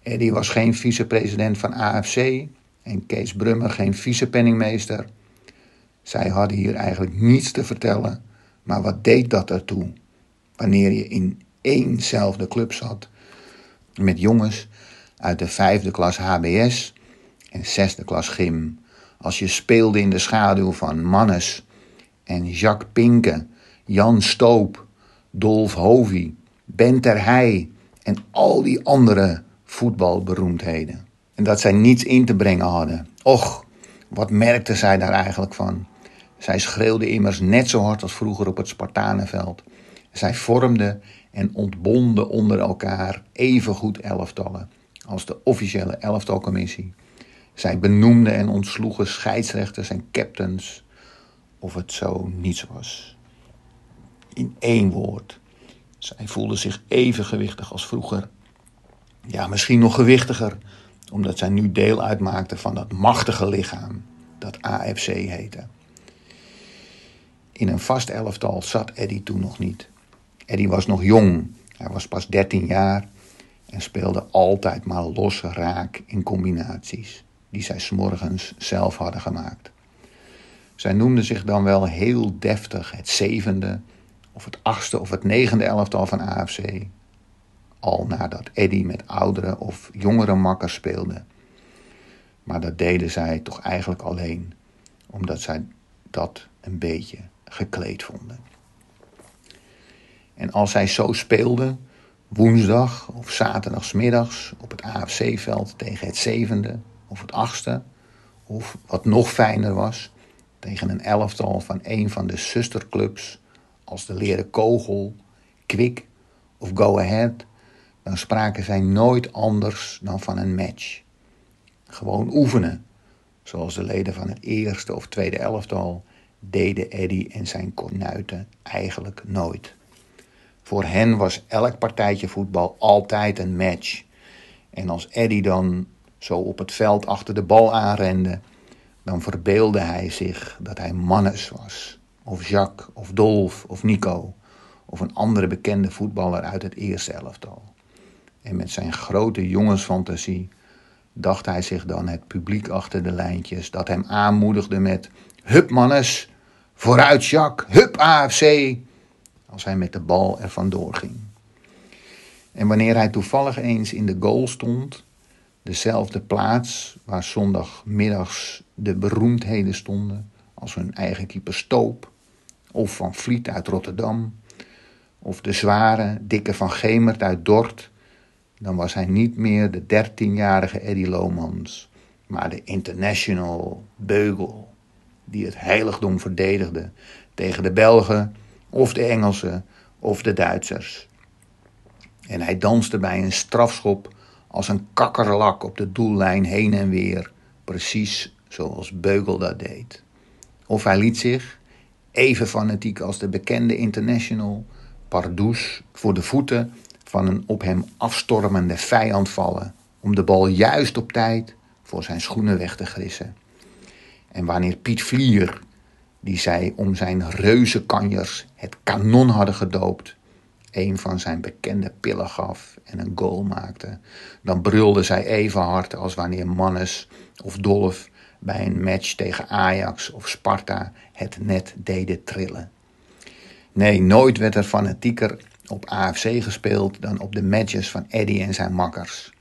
Eddie was geen vicepresident van AFC en Kees Brummer geen vicepenningmeester. Zij hadden hier eigenlijk niets te vertellen, maar wat deed dat ertoe? Wanneer je in éénzelfde club zat met jongens uit de vijfde klas HBS en zesde klas gym. Als je speelde in de schaduw van Mannes en Jacques Pinke, Jan Stoop, Dolf Hovy, Ben Ter Heij en al die andere voetbalberoemdheden. En dat zij niets in te brengen hadden. Och, wat merkte zij daar eigenlijk van? Zij schreeuwde immers net zo hard als vroeger op het Spartanenveld. Zij vormden en ontbonden onder elkaar evengoed elftallen als de officiële elftalcommissie. Zij benoemden en ontsloegen scheidsrechters en captains of het zo niets was. In één woord, zij voelden zich even gewichtig als vroeger. Ja, misschien nog gewichtiger, omdat zij nu deel uitmaakten van dat machtige lichaam dat AFC heette. In een vast elftal zat Eddie toen nog niet. Eddie was nog jong, hij was pas 13 jaar en speelde altijd maar los raak in combinaties die zij s'morgens zelf hadden gemaakt. Zij noemden zich dan wel heel deftig het zevende, of het achtste of het negende elftal van AFC. Al nadat Eddy met oudere of jongere makkers speelde. Maar dat deden zij toch eigenlijk alleen omdat zij dat een beetje gekleed vonden. En als zij zo speelden, woensdag of zaterdagsmiddags op het AFC-veld tegen het zevende of het achtste, of wat nog fijner was, tegen een elftal van een van de zusterclubs als de Leren Kogel, Kwik of Go Ahead, dan spraken zij nooit anders dan van een match. Gewoon oefenen, zoals de leden van het eerste of tweede elftal deden Eddy en zijn kornuiten eigenlijk nooit. Voor hen was elk partijtje voetbal altijd een match. En als Eddy dan zo op het veld achter de bal aanrende, dan verbeelde hij zich dat hij Mannes was, of Jacques, of Dolf, of Nico, of een andere bekende voetballer uit het eerste elftal. En met zijn grote jongensfantasie dacht hij zich dan het publiek achter de lijntjes dat hem aanmoedigde met Hup mannes, vooruit Jacques, hup AFC, als hij met de bal er vandoor ging. En wanneer hij toevallig eens in de goal stond, dezelfde plaats waar zondagmiddags de beroemdheden stonden, als hun eigen keeper Stoop, of Van Vliet uit Rotterdam, of de zware, dikke Van Gemert uit Dort, dan was hij niet meer de dertienjarige Eddie Lomans, maar de international beugel die het heiligdom verdedigde tegen de Belgen of de Engelsen of de Duitsers. En hij danste bij een strafschop als een kakkerlak op de doellijn heen en weer, precies zoals Beugel dat deed. Of hij liet zich, even fanatiek als de bekende international, Pardoes voor de voeten van een op hem afstormende vijand vallen, om de bal juist op tijd voor zijn schoenen weg te grissen. En wanneer Piet Vlier, die zij om zijn reuzenkanjers het kanon hadden gedoopt, een van zijn bekende pillen gaf en een goal maakte, dan brulde zij even hard als wanneer Mannes of Dolf bij een match tegen Ajax of Sparta het net deden trillen. Nee, nooit werd er fanatieker op AFC gespeeld dan op de matches van Eddy en zijn makkers.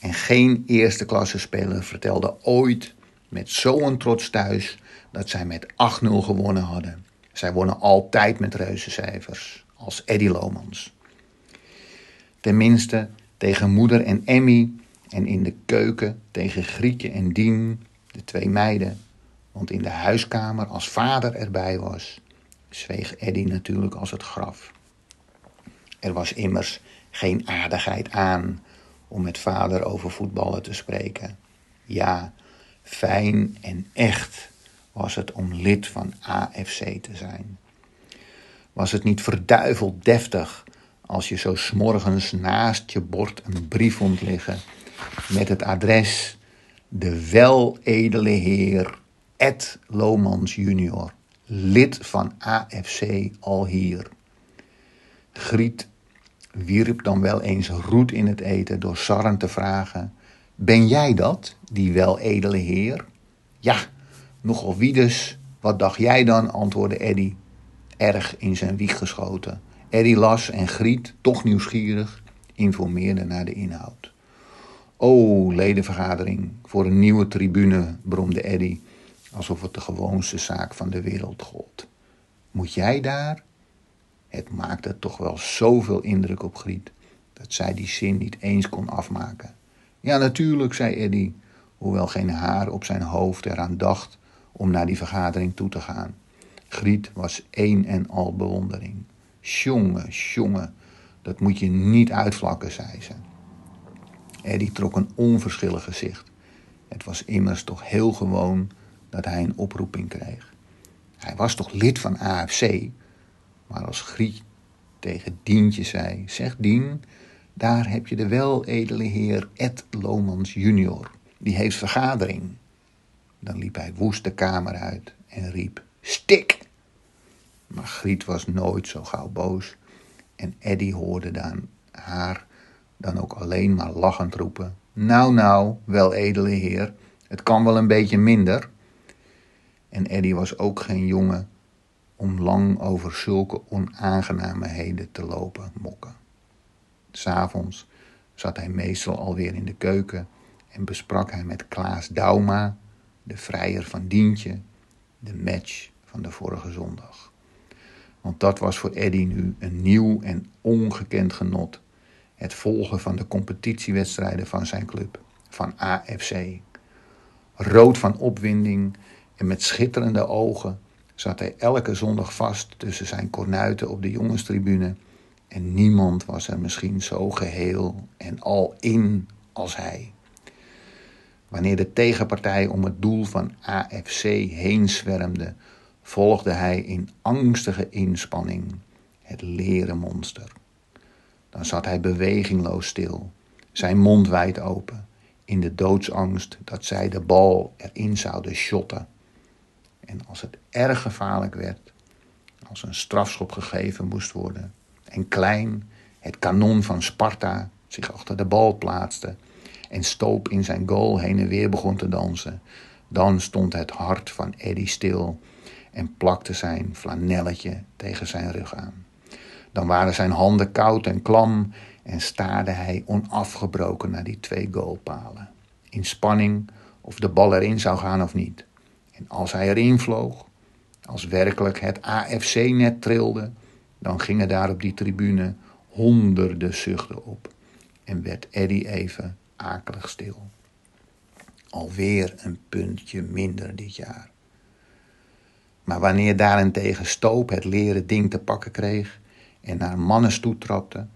En geen eerste klasse speler vertelde ooit met zo'n trots thuis dat zij met 8-0 gewonnen hadden. Zij wonnen altijd met reuzencijfers, als Eddy Lomans. Tenminste tegen moeder en Emmy en in de keuken tegen Grietje en Dien, de twee meiden. Want in de huiskamer, als vader erbij was, zweeg Eddy natuurlijk als het graf. Er was immers geen aardigheid aan om met vader over voetballen te spreken. Ja, fijn en echt was het om lid van AFC te zijn. Was het niet verduiveld deftig als je zo smorgens naast je bord een brief vond liggen met het adres de weledele heer Ed Lomans junior, lid van AFC al hier. Griet wierp dan wel eens roet in het eten door Sarren te vragen: Ben jij dat, die weledele heer? Ja, nogal wie dus. Wat dacht jij dan? antwoordde Eddy, erg in zijn wieg geschoten. Eddy las en Griet, toch nieuwsgierig, informeerde naar de inhoud. O, ledenvergadering voor een nieuwe tribune, bromde Eddy, alsof het de gewoonste zaak van de wereld gold. Moet jij daar? Het maakte toch wel zoveel indruk op Griet dat zij die zin niet eens kon afmaken. Ja, natuurlijk, zei Eddy, hoewel geen haar op zijn hoofd eraan dacht om naar die vergadering toe te gaan. Griet was één en al bewondering. Sjonge, sjonge, dat moet je niet uitvlakken, zei ze. Eddie trok een onverschillig gezicht. Het was immers toch heel gewoon dat hij een oproeping kreeg. Hij was toch lid van AFC, maar als Griet tegen Dientje zei: Zeg Dien, daar heb je de weledele heer Ed Lomans junior. Die heeft vergadering. Dan liep hij woest de kamer uit en riep: Stik! Maar Griet was nooit zo gauw boos. En Eddy hoorde dan haar dan ook alleen maar lachend roepen: Nou, nou, weledele heer, het kan wel een beetje minder. En Eddy was ook geen jongen om lang over zulke onaangenaamheden te lopen mokken. S'avonds zat hij meestal alweer in de keuken en besprak hij met Klaas Dauma, de vrijer van Dientje, de match van de vorige zondag. Want dat was voor Eddy nu een nieuw en ongekend genot. Het volgen van de competitiewedstrijden van zijn club, van AFC. Rood van opwinding en met schitterende ogen zat hij elke zondag vast tussen zijn kornuiten op de jongenstribune. En niemand was er misschien zo geheel en al in als hij. Wanneer de tegenpartij om het doel van AFC heen zwermde, volgde hij in angstige inspanning het leren monster. Dan zat hij bewegingloos stil, zijn mond wijd open, in de doodsangst dat zij de bal erin zouden shotten. En als het erg gevaarlijk werd, als een strafschop gegeven moest worden en klein, het kanon van Sparta, zich achter de bal plaatste en Stoop in zijn goal heen en weer begon te dansen, dan stond het hart van Eddy stil en plakte zijn flanelletje tegen zijn rug aan. Dan waren zijn handen koud en klam en staarde hij onafgebroken naar die twee goalpalen. In spanning of de bal erin zou gaan of niet. En als hij erin vloog, als werkelijk het AFC-net trilde, dan gingen daar op die tribune honderden zuchten op en werd Eddy even akelig stil. Alweer een puntje minder dit jaar. Maar wanneer daarentegen Stoop het leren ding te pakken kreeg en naar Mannes toetrapte,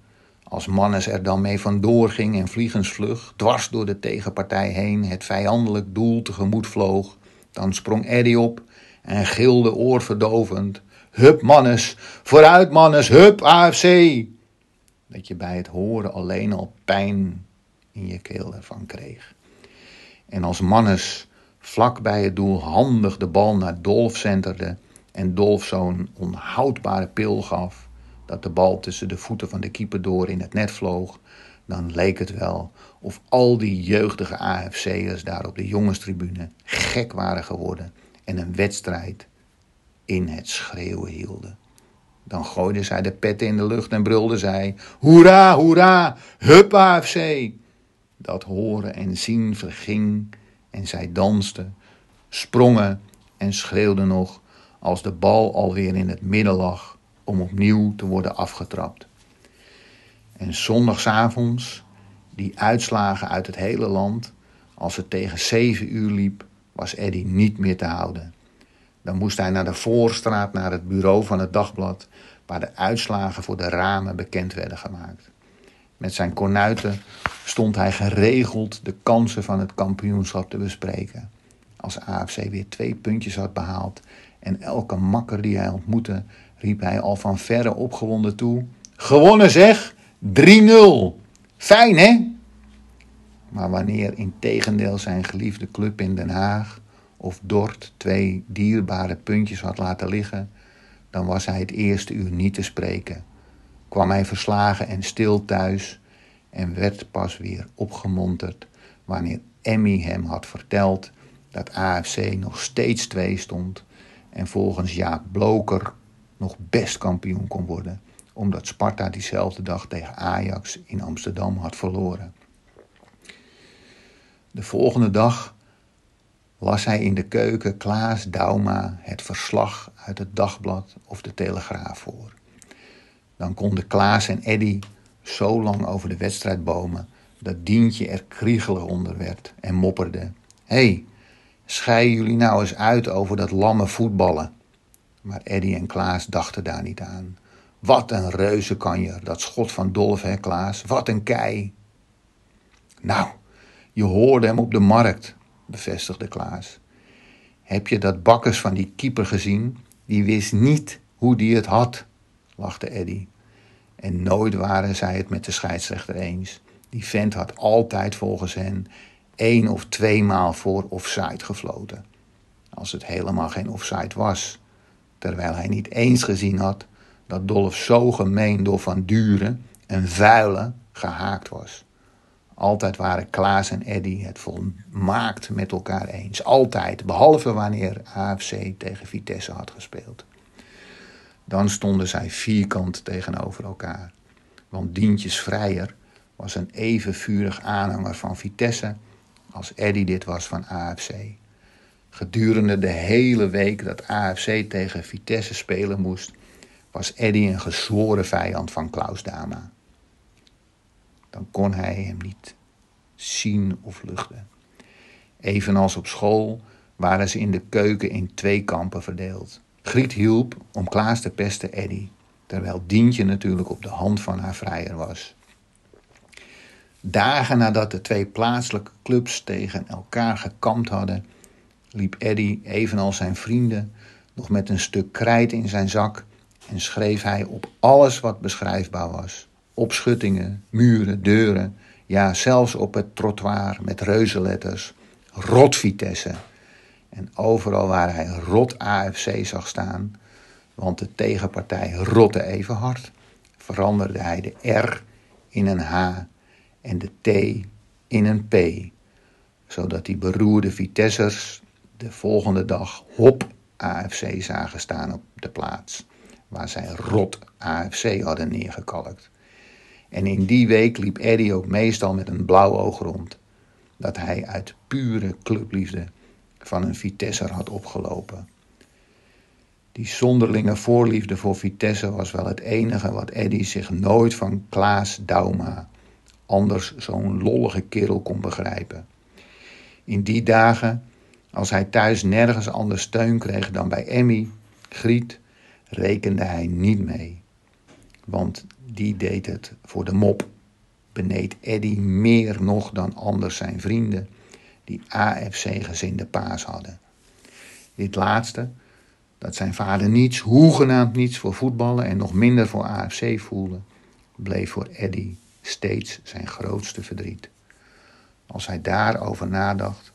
als Mannes er dan mee vandoor ging en vliegensvlug, dwars door de tegenpartij heen, het vijandelijk doel tegemoet vloog, dan sprong Eddy op en gilde oorverdovend: Hup, Mannes, vooruit, Mannes, hup, AFC! Dat je bij het horen alleen al pijn je keel ervan kreeg. En als Mannes vlak bij het doel handig de bal naar Dolf centerde en Dolf zo'n onhoudbare pil gaf, dat de bal tussen de voeten van de keeper door in het net vloog, dan leek het wel of al die jeugdige AFC'ers daar op de jongenstribune gek waren geworden en een wedstrijd in het schreeuwen hielden. Dan gooiden zij de petten in de lucht en brulden zij: Hoera, hoera, hup AFC! Dat horen en zien verging en zij dansten, sprongen en schreeuwden nog als de bal alweer in het midden lag om opnieuw te worden afgetrapt. En zondagsavonds, die uitslagen uit het hele land, als het tegen zeven uur liep, was Eddy niet meer te houden. Dan moest hij naar de voorstraat, naar het bureau van het dagblad, waar de uitslagen voor de ramen bekend werden gemaakt. Met zijn kornuiten stond hij geregeld de kansen van het kampioenschap te bespreken. Als AFC weer twee puntjes had behaald en elke makker die hij ontmoette, riep hij al van verre opgewonden toe: Gewonnen zeg! 3-0! Fijn hè? Maar wanneer in tegendeel zijn geliefde club in Den Haag of Dort twee dierbare puntjes had laten liggen, dan was hij het eerste uur niet te spreken. Kwam hij verslagen en stil thuis en werd pas weer opgemonterd wanneer Emmy hem had verteld dat AFC nog steeds twee stond en volgens Jaap Bloker nog best kampioen kon worden, omdat Sparta diezelfde dag tegen Ajax in Amsterdam had verloren. De volgende dag las hij in de keuken Klaas Dauma het verslag uit het dagblad of de Telegraaf voor. Dan konden Klaas en Eddy zo lang over de wedstrijd bomen dat Dientje er kriegelig onder werd en mopperde: Hé, hey, schei jullie nou eens uit over dat lamme voetballen. Maar Eddy en Klaas dachten daar niet aan. Wat een reuzenkanjer, dat schot van Dolf, hè Klaas? Wat een kei. Nou, je hoorde hem op de markt, bevestigde Klaas. Heb je dat bakkers van die keeper gezien? Die wist niet hoe die het had, lachte Eddy. En nooit waren zij het met de scheidsrechter eens. Die vent had altijd volgens hen één of twee maal voor offside gefloten. Als het helemaal geen offside was. Terwijl hij niet eens gezien had dat Dolf zo gemeen door Van Duren, een vuile, gehaakt was. Altijd waren Klaas en Eddy het volmaakt met elkaar eens. Altijd, behalve wanneer AFC tegen Vitesse had gespeeld. Dan stonden zij vierkant tegenover elkaar. Want Dientjes Vrijer was een even vurig aanhanger van Vitesse als Eddy dit was van AFC. Gedurende de hele week dat AFC tegen Vitesse spelen moest, was Eddy een gezworen vijand van Klaus Dama. Dan kon hij hem niet zien of luchten. Evenals op school waren ze in de keuken in twee kampen verdeeld. Griet hielp om Klaas te pesten Eddy, terwijl Dientje natuurlijk op de hand van haar vrijer was. Dagen nadat de twee plaatselijke clubs tegen elkaar gekampt hadden, liep Eddy, evenals zijn vrienden, nog met een stuk krijt in zijn zak en schreef hij op alles wat beschrijfbaar was. Op schuttingen, muren, deuren, ja zelfs op het trottoir met reuzenletters. Rot Vitesse. En overal waar hij rot AFC zag staan, want de tegenpartij rotte even hard, veranderde hij de R in een H en de T in een P, zodat die beroerde Vitessers de volgende dag hop AFC zagen staan op de plaats waar zij rot AFC hadden neergekalkt. En in die week liep Eddy ook meestal met een blauw oog rond, dat hij uit pure clubliefde van een Vitesser had opgelopen. Die zonderlinge voorliefde voor Vitesse was wel het enige wat Eddy zich nooit van Klaas Dauma, anders zo'n lollige kerel, kon begrijpen. In die dagen, als hij thuis nergens anders steun kreeg dan bij Emmy, Griet, rekende hij niet mee. Want die deed het voor de mop. Beneed Eddy meer nog dan anders zijn vrienden, die AFC-gezinde paas hadden. Dit laatste, dat zijn vader niets, hoegenaamd niets voor voetballen en nog minder voor AFC voelde, bleef voor Eddy steeds zijn grootste verdriet. Als hij daarover nadacht,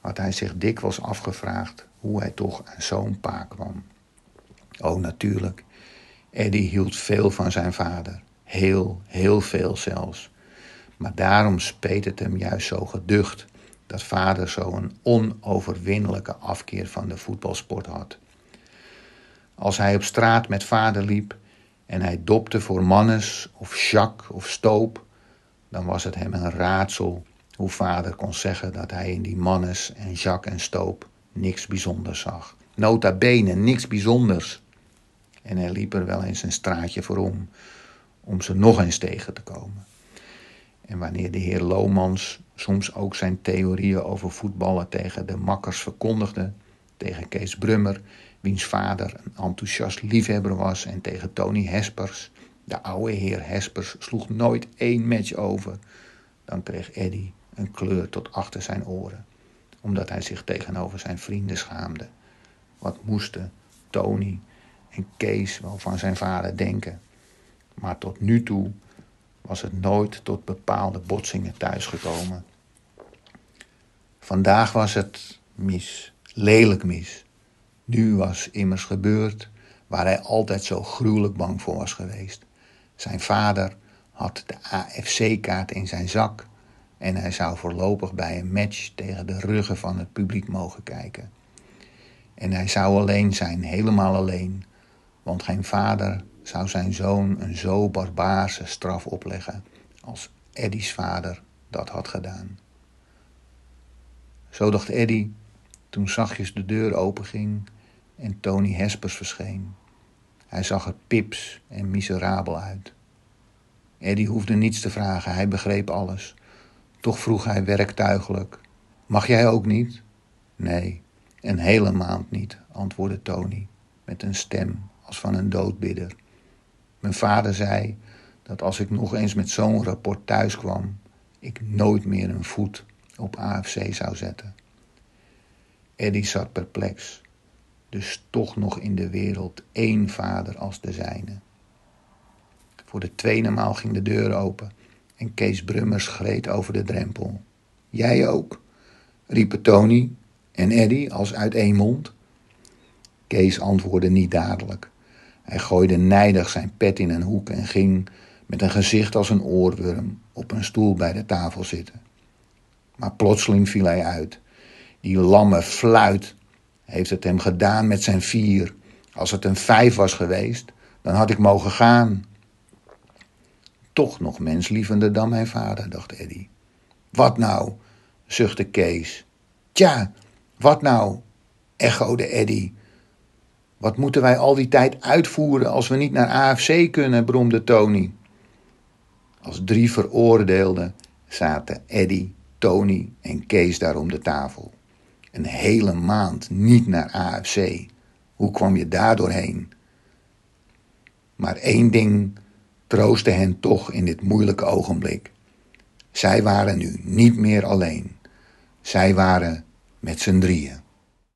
had hij zich dikwijls afgevraagd hoe hij toch aan zo'n pa kwam. Oh, natuurlijk. Eddie hield veel van zijn vader. Heel, heel veel zelfs. Maar daarom speet het hem juist zo geducht dat vader zo'n onoverwinnelijke afkeer van de voetbalsport had. Als hij op straat met vader liep en hij dopte voor Mannes of Jacques of Stoop, dan was het hem een raadsel hoe vader kon zeggen dat hij in die Mannes en Jacques en Stoop niks bijzonders zag. Nota bene, niks bijzonders. En hij liep er wel eens een straatje voor om, om ze nog eens tegen te komen. En wanneer de heer Lomans soms ook zijn theorieën over voetballen tegen de makkers verkondigde, tegen Kees Brummer, wiens vader een enthousiast liefhebber was, en tegen Tony Hespers, de oude heer Hespers sloeg nooit één match over, dan kreeg Eddy een kleur tot achter zijn oren, omdat hij zich tegenover zijn vrienden schaamde. Wat moesten Tony en Kees wel van zijn vader denken. Maar tot nu toe was het nooit tot bepaalde botsingen thuisgekomen. Vandaag was het mis, lelijk mis. Nu was immers gebeurd waar hij altijd zo gruwelijk bang voor was geweest. Zijn vader had de AFC-kaart in zijn zak en hij zou voorlopig bij een match tegen de ruggen van het publiek mogen kijken. En hij zou alleen zijn, helemaal alleen, want geen vader zou zijn zoon een zo barbaarse straf opleggen als Eddy's vader dat had gedaan. Zo dacht Eddy toen zachtjes de deur openging en Tony Hespers verscheen. Hij zag er pips en miserabel uit. Eddy hoefde niets te vragen, hij begreep alles. Toch vroeg hij werktuigelijk: Mag jij ook niet? Nee, een hele maand niet, antwoordde Tony met een stem als van een doodbidder. Mijn vader zei dat als ik nog eens met zo'n rapport thuis kwam, ik nooit meer een voet op AFC zou zetten. Eddy zat perplex. Dus toch nog in de wereld één vader als de zijne. Voor de tweede maal ging de deur open en Kees Brummers schreed over de drempel. Jij ook? riepen Tony en Eddy als uit één mond. Kees antwoordde niet dadelijk. Hij gooide nijdig zijn pet in een hoek en ging met een gezicht als een oorworm, op een stoel bij de tafel zitten. Maar plotseling viel hij uit. Die lamme fluit heeft het hem gedaan met zijn vier. Als het een vijf was geweest, dan had ik mogen gaan. Toch nog menslievender dan mijn vader, dacht Eddy. Wat nou? zuchtte Kees. Tja, wat nou? echode Eddy. Wat moeten wij al die tijd uitvoeren als we niet naar AFC kunnen, bromde Tony. Als drie veroordeelden zaten Eddy, Tony en Kees daar om de tafel. Een hele maand niet naar AFC. Hoe kwam je daar doorheen? Maar één ding troostte hen toch in dit moeilijke ogenblik. Zij waren nu niet meer alleen. Zij waren met z'n drieën.